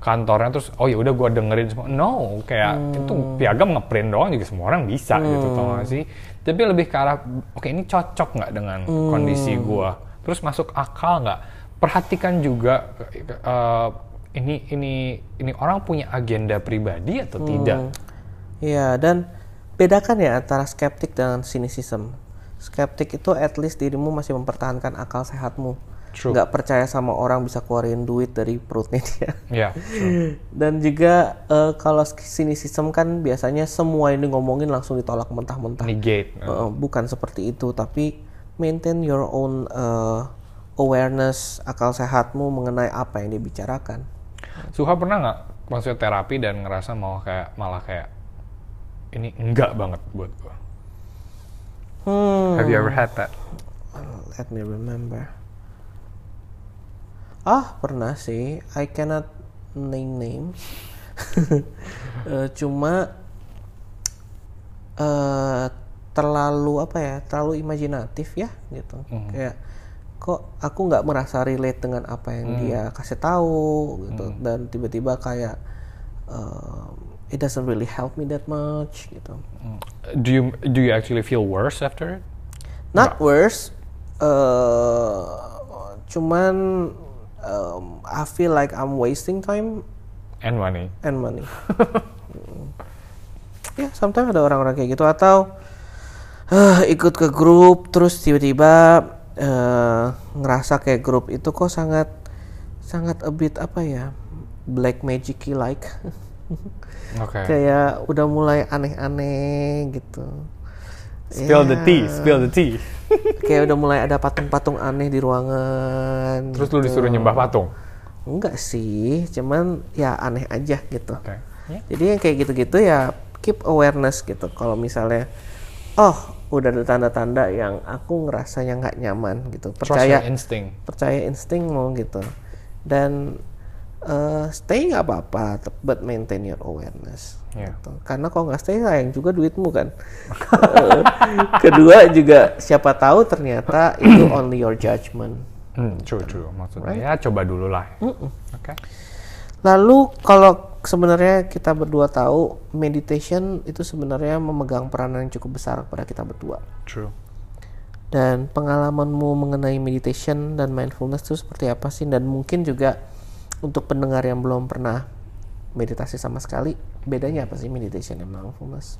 kantornya terus oh ya udah gue dengerin semua. No kayak itu piagam ngeprint doang juga semua orang bisa gitu tau gak sih? Tapi lebih ke arah oke ini cocok nggak dengan kondisi gue terus masuk akal nggak? Perhatikan juga eh, ini ini ini orang punya agenda pribadi atau tidak? Iya, dan bedakan ya antara skeptik dan cynicism. Skeptik itu at least dirimu masih mempertahankan akal sehatmu. True. Nggak percaya sama orang bisa keluarin duit dari perutnya dia. ya true. Dan juga eh, kalau cynicism kan biasanya semua ini ngomongin langsung ditolak mentah-mentah. negate Eh, bukan seperti itu, tapi maintain your own eh, awareness, akal sehatmu mengenai apa yang dibicarakan. Suha pernah nggak maksudnya terapi dan ngerasa mau kayak malah kayak ini enggak banget buat gue. Hmm. Have you ever had that? Let me remember. Ah, pernah sih. I cannot name names. Eh, cuma eh terlalu apa ya? Terlalu imajinatif ya, gitu. Kayak kok aku nggak merasa relate dengan apa yang dia kasih tahu gitu dan tiba-tiba kayak eh, it doesn't really help me that much gitu. Do you do you actually feel worse after it? Not worse. eh cuman um, I feel like I'm wasting time And money. and money. Ya, sometimes ada orang-orang kayak gitu atau eh, ikut ke grup terus tiba-tiba eh, ngerasa kayak grup itu kok sangat sangat a bit apa ya black magic like Oke. kayak udah mulai aneh-aneh gitu. Spill the Ya. tea, spill the tea. kayak udah mulai ada patung-patung aneh di ruangan. Terus lu disuruh nyembah patung. Enggak sih, cuman ya aneh aja gitu. Oke. Ya. Jadi yang kayak gitu-gitu ya keep awareness gitu. Kalau misalnya, oh udah ada tanda-tanda yang aku ngerasanya nggak nyaman gitu. Percaya your instinct. percaya instingmu gitu. Dan eh, stay nggak apa-apa, but maintain your awareness. Iya. gitu. Karena kalau nggak stay sayang juga duitmu kan. Eh, Kedua juga siapa tahu ternyata itu only your judgment. Hmm, true, true. Maksudnya ya coba dulu lah. Oke. Lalu kalau sebenarnya kita berdua tahu meditation itu sebenarnya memegang peranan yang cukup besar pada kita berdua. True. Dan pengalamanmu mengenai meditation dan mindfulness itu seperti apa sih? Dan mungkin juga untuk pendengar yang belum pernah meditasi sama sekali, bedanya apa sih meditation dan mindfulness?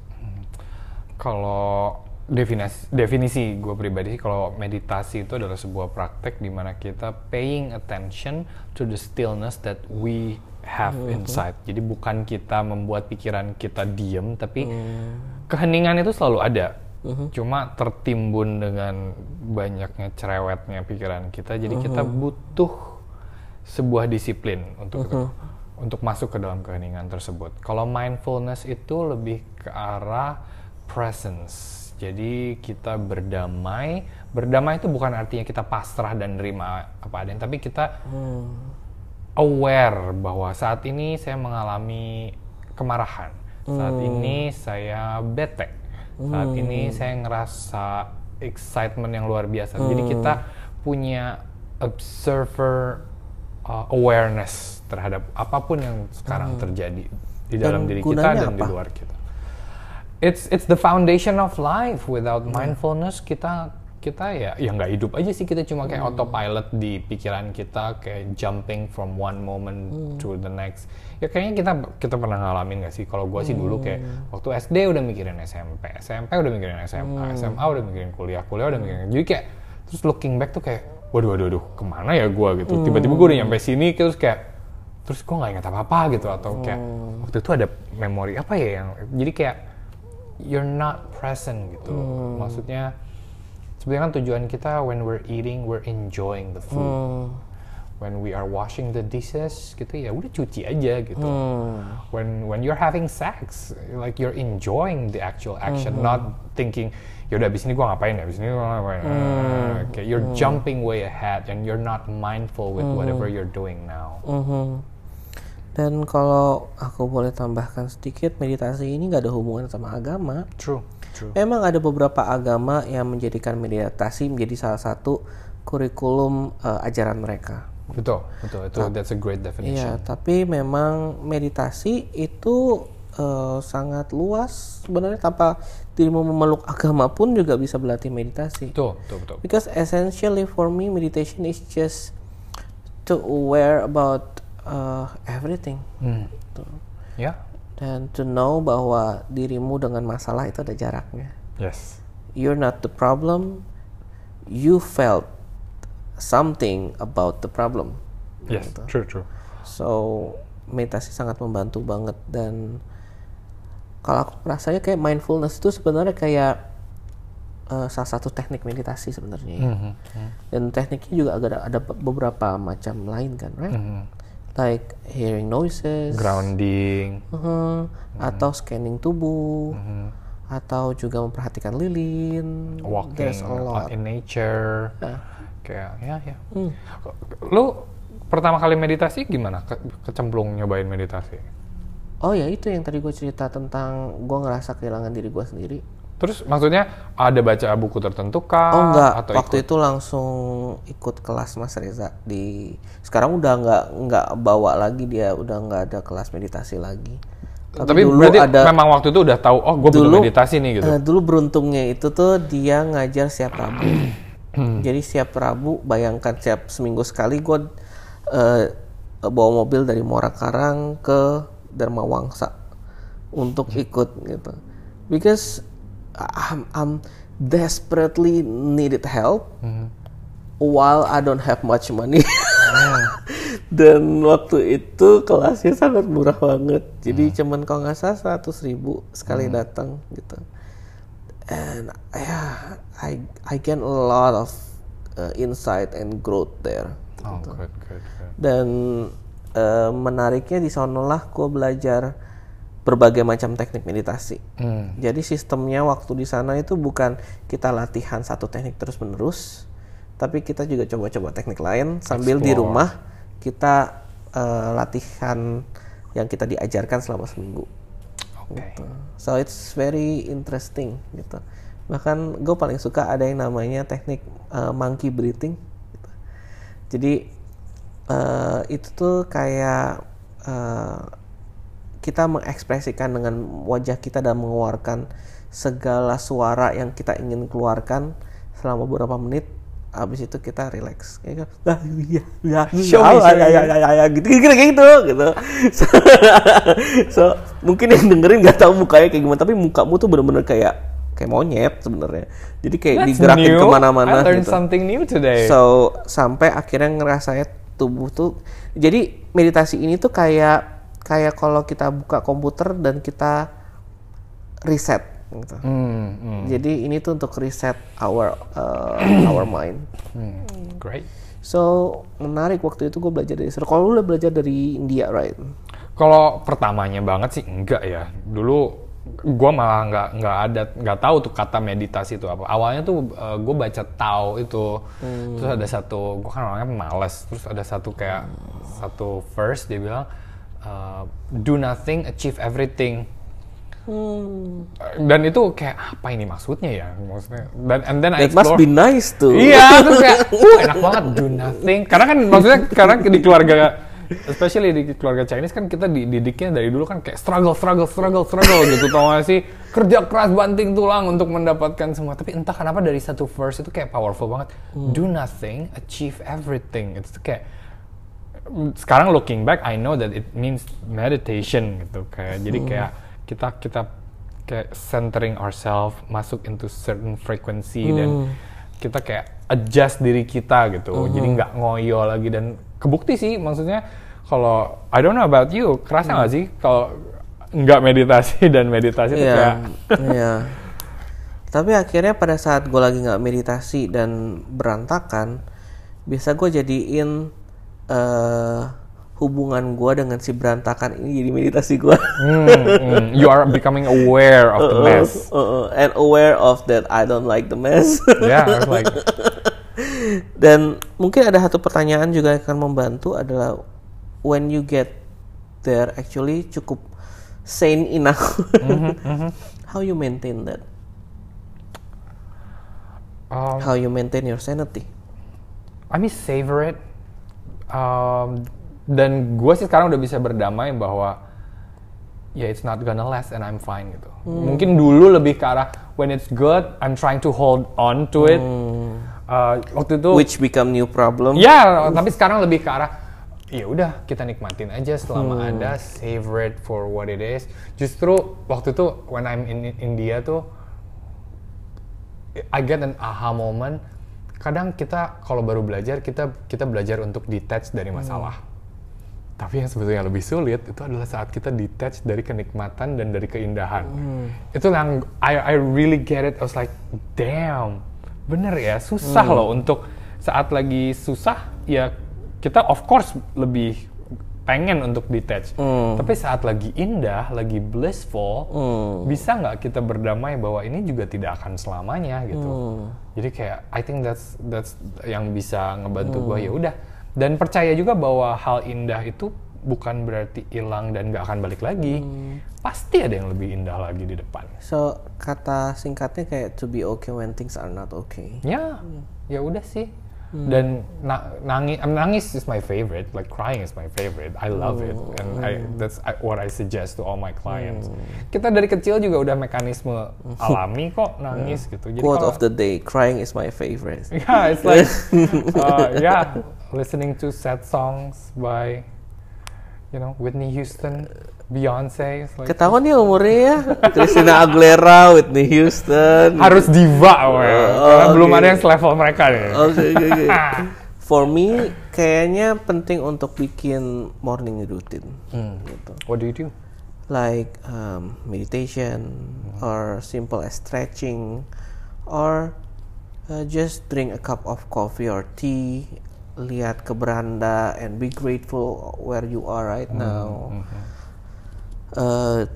Kalau definisi definisi gue pribadi sih kalau meditasi itu adalah sebuah praktek di mana kita paying attention to the stillness that we have inside. Jadi bukan kita membuat pikiran kita diem, tapi keheningan itu selalu ada. Cuma tertimbun dengan banyaknya cerewetnya pikiran kita. Jadi kita butuh sebuah disiplin untuk untuk masuk ke dalam keheningan tersebut. Kalau mindfulness itu lebih ke arah presence. Jadi kita berdamai. Berdamai itu bukan artinya kita pasrah dan nerima apa adanya, tapi kita aware bahwa saat ini saya mengalami kemarahan. Saat ini saya bete. Saat ini saya ngerasa excitement yang luar biasa. Jadi kita punya observer uh, awareness terhadap apa pun yang sekarang terjadi di dalam diri kita dan di apa? luar kita. It's it's the foundation of life. Without mindfulness kita kita ya ya nggak hidup aja sih kita cuma kayak autopilot di pikiran kita kayak jumping from one moment to the next. Ya kayaknya kita kita pernah ngalamin nggak sih? Kalau gua sih dulu kayak waktu SD udah mikirin SMP, SMP udah mikirin SMA, SMA udah mikirin kuliah, kuliah udah mikirin. Jadi kayak terus looking back tuh kayak waduh waduh waduh ke mana ya gua gitu. Tiba-tiba gua udah nyampe sini terus kayak terus gua nggak ingat apa-apa gitu atau kayak waktu itu ada memori apa ya yang jadi kayak you're not present gitu. Maksudnya sebenarnya kan tujuan kita when we're eating we're enjoying the food. When we are washing the dishes gitu ya udah cuci aja gitu. When when you're having sex like you're enjoying the actual action not thinking ya udah abis ini gua ngapain ya abis ini gua ngapain. Kayak you're jumping way ahead and you're not mindful with whatever you're doing now. Mhm. Dan kalau aku boleh tambahkan sedikit, meditasi ini nggak ada hubungan sama agama. True. True. Memang ada beberapa agama yang menjadikan meditasi menjadi salah satu kurikulum eh, ajaran mereka. Betul, betul. Itu that's a great definition. Iya, tapi memang meditasi itu eh, sangat luas sebenarnya tanpa dirimu memeluk agama pun juga bisa berlatih meditasi. Betul, betul, betul. Because essentially for me meditation is just to aware about uh, everything Hmm. Tuh. Ya, dan to know bahwa dirimu dengan masalah itu ada jaraknya. yes. You're not the problem. You felt something about the problem. Yes, Gitu. true, true. So meditasi sangat membantu banget dan kalau aku rasanya kayak mindfulness itu sebenarnya kayak eh, salah satu teknik meditasi sebenarnya ya. Mhm, Dan tekniknya juga ada ada beberapa macam lain kan, right? mhm. Like hearing noises, Grounding. uh-huh, atau scanning tubuh, mhm. atau juga memperhatikan lilin. Walking out in nature Ya. Kayak ya ya Hmm. lu pertama kali meditasi gimana Ke kecemplung nyobain meditasi Oh ya itu yang tadi gue cerita tentang gue ngerasa kehilangan diri gue sendiri. terus maksudnya ada baca buku tertentu kah Oh enggak, atau waktu ikut? itu langsung ikut kelas Mas Reza di sekarang udah nggak nggak bawa lagi dia udah nggak ada kelas meditasi lagi. tapi dulu berarti ada memang waktu itu udah tahu oh gue butuh meditasi nih gitu eh, dulu beruntungnya itu tuh dia ngajar siap Rabu. Jadi siap Rabu bayangkan siap seminggu sekali gue eh, bawa mobil dari Muara Karang ke Dharma Wangsa untuk ikut gitu. Because I'm, I'm desperately needed help while I don't have much money. Dan waktu itu kelasnya sangat murah banget. Jadi cuman kalau nggak salah 100 ribu sekali datang gitu. And yeah, I I gain a lot of uh, insight and growth there. oh good good good Dan uh, menariknya di sonolah gue belajar berbagai macam teknik meditasi. Hmm. Jadi sistemnya waktu di sana itu bukan kita latihan satu teknik terus menerus, tapi kita juga coba-coba teknik lain sambil di rumah kita eh, latihan yang kita diajarkan selama seminggu. Gitu. So it's very interesting gitu. Bahkan gue paling suka ada yang namanya teknik eh, monkey breathing. gitu. Jadi eh, itu tuh kayak eh, kita mengekspresikan dengan wajah kita dan mengeluarkan segala suara yang kita ingin keluarkan selama beberapa menit. Habis itu kita relax. Kayak gitu. Ah, iya, iya, Show iya, me, show iya, me. iya, iya, iya, gitu, gitu, gitu, gitu. So, so, mungkin yang dengerin nggak tahu mukanya kayak gimana, tapi mukamu tuh bener-bener kayak kayak monyet sebenarnya. Jadi kayak That's digerakin new. ke mana-mana I learned gitu. something new today So sampai akhirnya ngerasanya tubuh tuh jadi meditasi ini tuh kayak kayak kalau kita buka komputer dan kita reset gitu. Hmm, hmm, Jadi ini tuh untuk reset our uh, our mind. hmm. great So menarik waktu itu gue belajar dari. Kalau lu udah belajar dari India, right? Kalau pertamanya banget sih enggak ya. Dulu gue malah nggak nggak ada nggak tahu tuh kata meditasi itu apa. Awalnya tuh gue baca tahu itu. Terus ada satu gue kan orangnya males. Terus ada satu kayak satu verse dia bilang uh, do nothing achieve everything. Hmm. Dan itu kayak apa ini maksudnya ya? Maksudnya dan and then I That must explore. be nice tuh. Iya, terus kayak, uh enak banget do nothing. Karena kan maksudnya karena di keluarga, especially di keluarga Chinese kan kita dididiknya dari dulu kan kayak struggle, struggle, struggle, struggle gitu. Tau gak sih? Kerja keras banting tulang untuk mendapatkan semua. Tapi entah kenapa dari satu verse itu kayak powerful banget. Do nothing, achieve everything. Itu kayak sekarang looking back, I know that it means meditation gitu. Kayak jadi kayak kita kita kayak centering ourselves, masuk into certain frequency dan kita kayak adjust diri kita gitu. Jadi nggak ngoyo lagi dan kebukti sih maksudnya kalau I don't know about you, kerasa nggak sih kalau nggak meditasi dan meditasi itu Iya, kayak iya. Tapi akhirnya pada saat gue lagi nggak meditasi dan berantakan, biasa gue jadiin eh hubungan gue dengan si berantakan ini jadi meditasi gue. hmm, hmm, you are becoming aware of the mess. and aware of that I don't like the mess. Yeah, I like Dan mungkin ada satu pertanyaan juga yang akan membantu adalah when you get there actually cukup sane enough. How you maintain that? um, How you maintain your sanity? I mean savor it. Um, dan gue sih sekarang udah bisa berdamai bahwa ya it's not gonna last and I'm fine gitu. Mungkin dulu lebih ke arah when it's good I'm trying to hold on to it. Uh, waktu itu Which become new problem. ya tapi sekarang lebih ke arah ya udah kita nikmatin aja selama ada savor it for what it is. Justru waktu itu when I'm in India tuh I get an aha moment. Kadang kita kalau baru belajar kita kita belajar untuk detach dari masalah. Tapi yang sebetulnya lebih sulit itu adalah saat kita detach dari kenikmatan dan dari keindahan. Itu yang I I really get it. I was like, damn, bener ya susah loh untuk saat lagi susah ya kita of course lebih pengen untuk detach. Tapi saat lagi indah, lagi blissful, bisa nggak kita berdamai bahwa ini juga tidak akan selamanya gitu. Jadi kayak I think that's that's yang bisa ngebantu gua ya udah. Dan percaya juga bahwa hal indah itu bukan berarti hilang dan nggak akan balik lagi. Pasti ada yang lebih indah lagi di depan. So kata singkatnya kayak to be okay when things are not okay. Ya, ya udah sih. Dan na- nangis, nangis is my favorite. Like crying is my favorite. I love it, and I, that's I- what I suggest to all my clients. Kita dari kecil juga udah mekanisme alami kok nangis gitu. Jadi Quote kalau- of the day: Crying is my favorite. Yeah, it's like uh, yeah, listening to sad songs by you know Whitney Houston, Beyonce. Like Ketahuan ya umurnya ya. Christina Aguilera, Whitney Houston. harus diva, woy. karena Oh, belum ada yang selevel mereka nih. Oke oke oke. For me, kayaknya penting untuk bikin morning routine. Gitu. What do you do? Like um, meditation, or simple as stretching, or uh, just drink a cup of coffee or tea. Lihat ke beranda and be grateful where you are right now. Uh,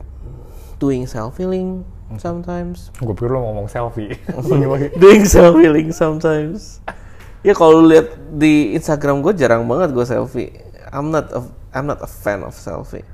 doing self healing sometimes. Gue pikir lo ngomong selfie. doing self healing sometimes. Ya kalau lihat di Instagram gue jarang banget gue selfie. I'm not a, I'm not a fan of selfie.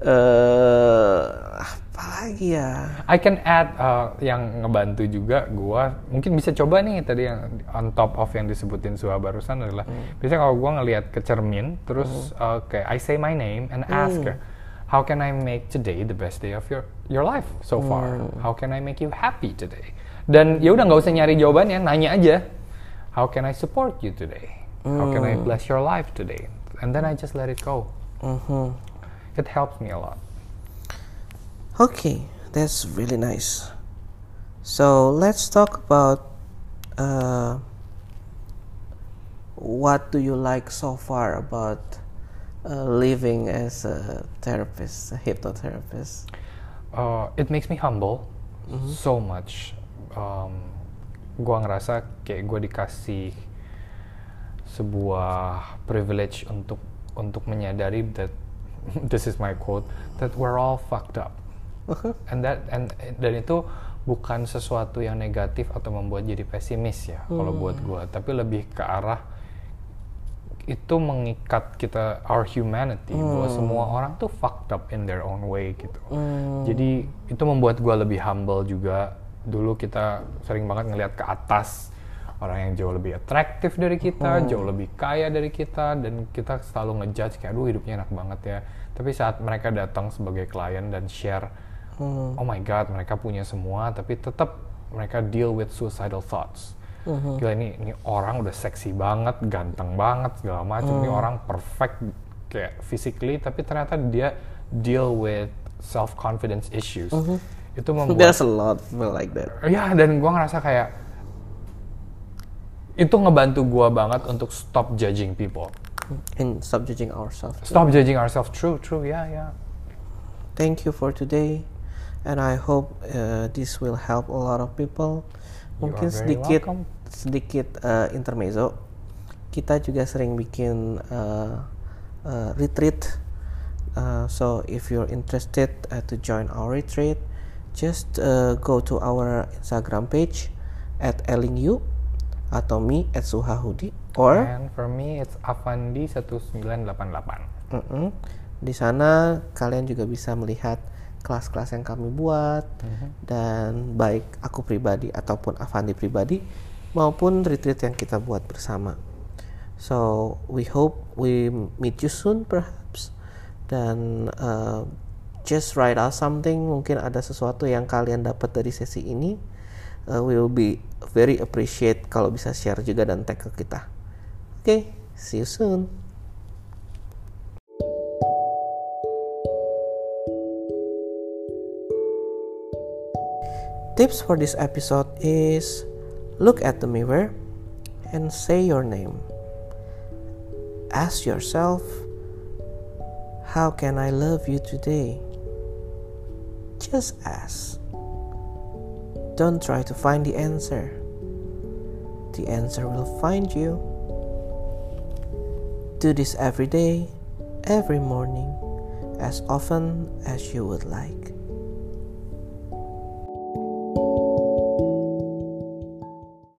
Eh apa lagi ya? I can add uh, yang ngebantu juga gua mungkin bisa coba nih tadi yang on top of yang disebutin Suha barusan adalah biasanya kalau gua ngelihat ke cermin terus uh, kayak I say my name and ask her how can I make today the best day of your your life so far? How can I make you happy today? Dan ya udah nggak usah nyari jawabannya nanya aja how can I support you today? How can I bless your life today? And then I just let it go. Mhm. It helps me a lot Okay, that's really nice. So let's talk about uh, what do you like so far about uh, living as a therapist, a hypnotherapist? Uh, it makes me humble so much. Um, gua ngerasa kayak gua dikasih sebuah privilege untuk untuk menyadari that this is my quote that we're all fucked up. And that and dan itu bukan sesuatu yang negatif atau membuat jadi pesimis ya kalau buat gua, tapi lebih ke arah itu mengikat kita our humanity bahwa semua orang tuh fucked up in their own way gitu. Jadi itu membuat gua lebih humble juga. Dulu kita sering banget ngelihat ke atas orang yang jauh lebih atraktif dari kita, jauh lebih kaya dari kita dan kita selalu ngejudge kayak aduh hidupnya enak banget ya. Tapi saat mereka datang sebagai klien dan share oh my god mereka punya semua tapi tetap mereka deal with suicidal thoughts. Gila ini ini orang udah seksi banget, ganteng banget segala macam. Ini orang perfect kayak physically tapi ternyata dia deal with self confidence issues. Itu membuat There's a lot like that. ya dan gua ngerasa kayak itu ngebantu gua banget untuk stop judging people. And stop judging ourselves. Stop judging ourselves. True, true. Yeah, yeah. Thank you for today, and I hope uh, this will help a lot of people. Mungkin sedikit welcome. sedikit uh, intermezzo. Kita juga sering bikin uh, uh, retreat. Uh, so if you're interested uh, to join our retreat, just uh, go to our Instagram page at Elingu atau me at Suhahudi or And for me it's Avandi 1988. Mm-mm. Di sana kalian juga bisa melihat kelas-kelas yang kami buat dan baik aku pribadi ataupun Avandi pribadi maupun retreat yang kita buat bersama. So we hope we meet you soon perhaps dan uh, just write us something mungkin ada sesuatu yang kalian dapat dari sesi ini uh, we will be very appreciate kalau bisa share juga dan tag ke kita. Oke, okay, see you soon. Tips for this episode is look at the mirror and say your name. Ask yourself, How can I love you today? Just ask. Don't try to find the answer. The answer will find you. Do this every day, every morning, as often as you would like.